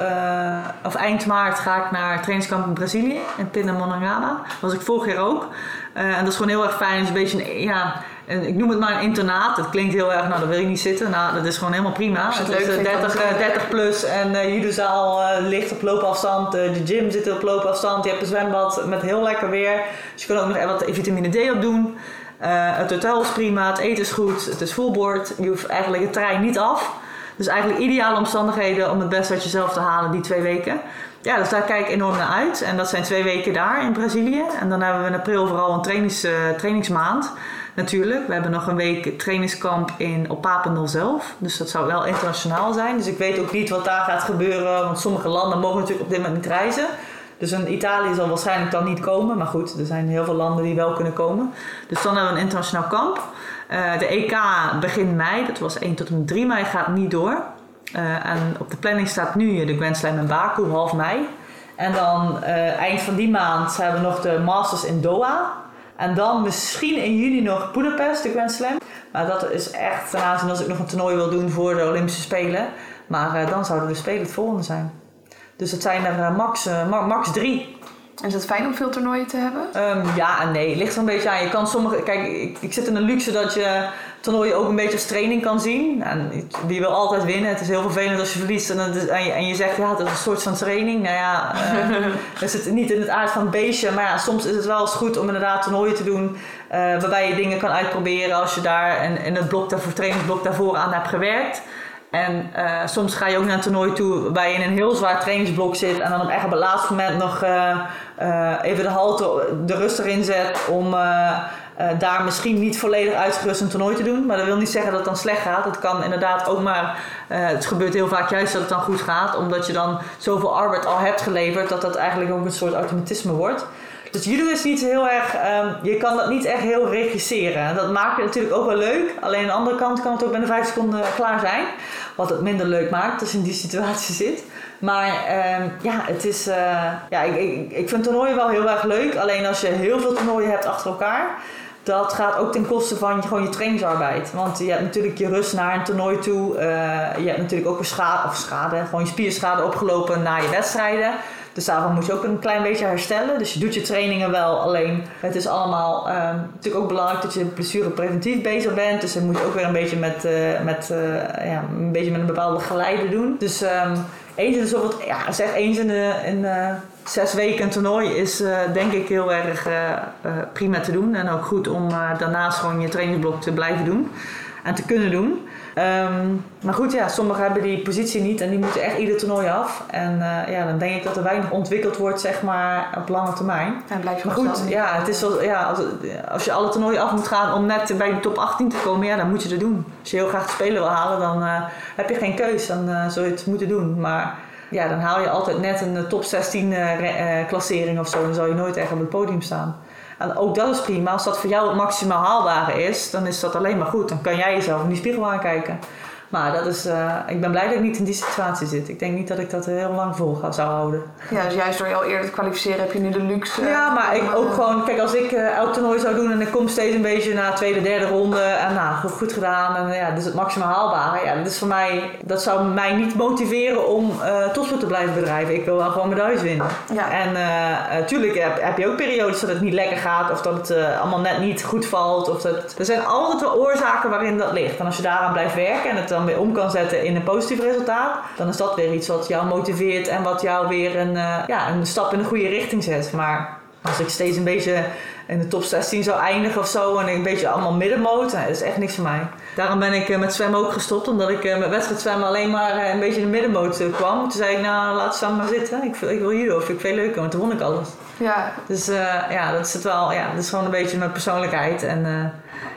of eind maart, ga ik naar het trainingskamp in Brazilië, in Pindamonhangaba. Dat was ik vorig jaar ook. En dat is gewoon heel erg fijn. Het is een beetje een, ja, ik noem het maar een internaat. Dat klinkt heel erg, nou daar wil ik niet zitten. Nou, dat is gewoon helemaal prima. Je het Het is leuk eh, vindt, dan 30, is het eh, 30 plus en eh judozaal eh, ligt op loopafstand. Eh, de gym zit op loopafstand. Je hebt een zwembad met heel lekker weer. Dus je kan ook nog wat vitamine D op doen. Eh, het hotel is prima, het eten is goed, het is fullboard. Je hoeft eigenlijk het trein niet af. Dus eigenlijk ideale omstandigheden om het beste uit jezelf te halen die twee weken. Ja, dus daar kijk ik enorm naar uit. En dat zijn twee weken daar in Brazilië. En dan hebben we in april vooral een trainings, eh, trainingsmaand. Natuurlijk. We hebben nog een week trainingskamp in, op Papendal zelf. Dus dat zou wel internationaal zijn. Dus ik weet ook niet wat daar gaat gebeuren. Want sommige landen mogen natuurlijk op dit moment niet reizen. Dus een Italië zal waarschijnlijk dan niet komen. Maar goed, er zijn heel veel landen die wel kunnen komen. Dus dan hebben we een internationaal kamp. Eh, de EK begin mei. Dat was 1 tot en met 3 mei. Gaat niet door. Eh, en op de planning staat nu de Grand Slam in Baku, half mei. En dan eh, eind van die maand hebben we nog de Masters in Doha. En dan misschien in juni nog Budapest, de Grand Slam. Maar dat is echt ten aanzien als ik nog een toernooi wil doen voor de Olympische Spelen. Maar eh, dan zouden de Spelen het volgende zijn. Dus het zijn er eh, max, eh, ma- max drie. Is het fijn om veel toernooien te hebben? Ehm, ja en nee, ligt er een beetje aan. Je kan sommige, kijk, ik, ik zit in een luxe dat je toernooien ook een beetje als training kan zien. En wie wil altijd winnen? Het is heel vervelend als je verliest en, het is- en, je, en je zegt ja, dat is een soort van training. Nou ja, dat zit niet in het aard van het beestje. Maar ja, soms is het wel eens goed om inderdaad toernooien te doen eh, waarbij je dingen kan uitproberen als je daar in, in het blok daarvoor, trainingsblok daarvoor aan hebt gewerkt. En eh, soms ga je ook naar een toernooi toe waarbij je in een heel zwaar trainingsblok zit en dan op, echt op het laatste moment nog eh, eh, even de halte, de rust erin zet om daar misschien niet volledig uitgerust een toernooi te doen. Maar dat wil niet zeggen dat het dan slecht gaat. Het kan inderdaad ook maar, het gebeurt heel vaak juist dat het dan goed gaat, omdat je dan zoveel arbeid al hebt geleverd dat dat eigenlijk ook een soort automatisme wordt. Dus judo is niet heel erg, ehm, je kan dat niet echt heel regisseren. En Dat maakt het natuurlijk ook wel leuk. Alleen aan de andere kant kan het ook binnen vijf seconden klaar zijn. Wat het minder leuk maakt als je in die situatie zit. Maar ehm, ja, het is, eh, ja ik, ik, ik vind toernooien wel heel erg leuk. Alleen als je heel veel toernooien hebt achter elkaar. Dat gaat ook ten koste van gewoon je trainingsarbeid. Want je hebt natuurlijk je rust naar een toernooi toe. Eh, je hebt natuurlijk ook een schade, of schade, gewoon je spierschade opgelopen na je wedstrijden. Dus daarvan moet je ook een klein beetje herstellen. Dus je doet je trainingen wel. Alleen het is allemaal ehm, natuurlijk ook belangrijk dat je blessurepreventief bezig bent. Dus dan moet je ook weer een beetje met, eh, met, eh, ja, een, beetje met een bepaalde geleide doen. Dus ehm, eens in de ja, zeg eens in, de, in eh, zes weken een toernooi is denk ik heel erg prima te doen. En ook goed om daarnaast gewoon je trainingsblok te blijven doen. En te kunnen doen. Ehm, maar goed, ja, sommigen hebben die positie niet en die moeten echt ieder toernooi af. En eh, ja, dan denk ik dat er weinig ontwikkeld wordt, zeg maar, op lange termijn. En blijf je Maar goed, ja, het is wel, ja, als, als je alle toernooien af moet gaan om net bij de top 18 te komen, ja, dan moet je het doen. Als je heel graag de Spelen wil halen, dan eh, heb je geen keus. Dan eh, zul je het moeten doen. Maar ja, dan haal je altijd net een top 16 eh, re- eh, klassering of zo. Dan zal je nooit echt op het podium staan. En ook dat is prima. Als dat voor jou het maximaal haalbare is, dan is dat alleen maar goed. Dan kan jij jezelf in die spiegel aankijken. Maar dat is, eh, ik ben blij dat ik niet in die situatie zit. Ik denk niet dat ik dat heel lang vol ga- zou houden. Ja, dus juist door je al eerder te kwalificeren heb je nu de luxe. Ja, maar ik ook eh, gewoon, kijk, als ik eh, elk toernooi zou doen en ik kom steeds een beetje naar de tweede, derde ronde en nou, goed, goed gedaan en ja, dus het maximaal haalbare. Ja, dat is voor mij, dat zou mij niet motiveren om eh topsport te blijven bedrijven. Ik wil wel gewoon medailles winnen. Ja. En natuurlijk heb, heb je ook periodes dat het niet lekker gaat of dat het allemaal net niet goed valt. Of dat, er zijn altijd wel oorzaken waarin dat ligt. En als je daaraan blijft werken en het dan weer om kan zetten in een positief resultaat, dan is dat weer iets wat jou motiveert en wat jou weer een, eh, ja, een stap in de goede richting zet. Maar als ik steeds een beetje in de top 16 zou eindigen of zo en een beetje allemaal middenmoot, nou, dat is echt niks voor mij. Daarom ben ik eh, met zwemmen ook gestopt, omdat ik eh, met wedstrijdzwemmen alleen maar eh, een beetje in de middenmoot kwam. Toen zei ik, nou laat zwemmen maar zitten, ik, wil- ik wil judo, vind ik veel leuker, want toen won ik alles. Ja, Dus ja, dat is het wel. Ja, dat is gewoon een beetje mijn persoonlijkheid. En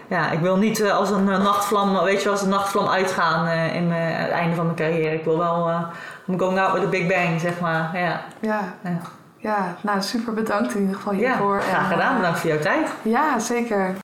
ja, ik wil niet als een nachtvlam, weet je, als een nachtvlam uitgaan in mijn, het einde van mijn carrière. Ik wil wel, I'm going out with a big bang, zeg maar. Ja, ja. ja. Ja, nou super bedankt in ieder geval ja hiervoor. graag En, gedaan. eh, Bedankt voor jouw tijd. Ja, zeker.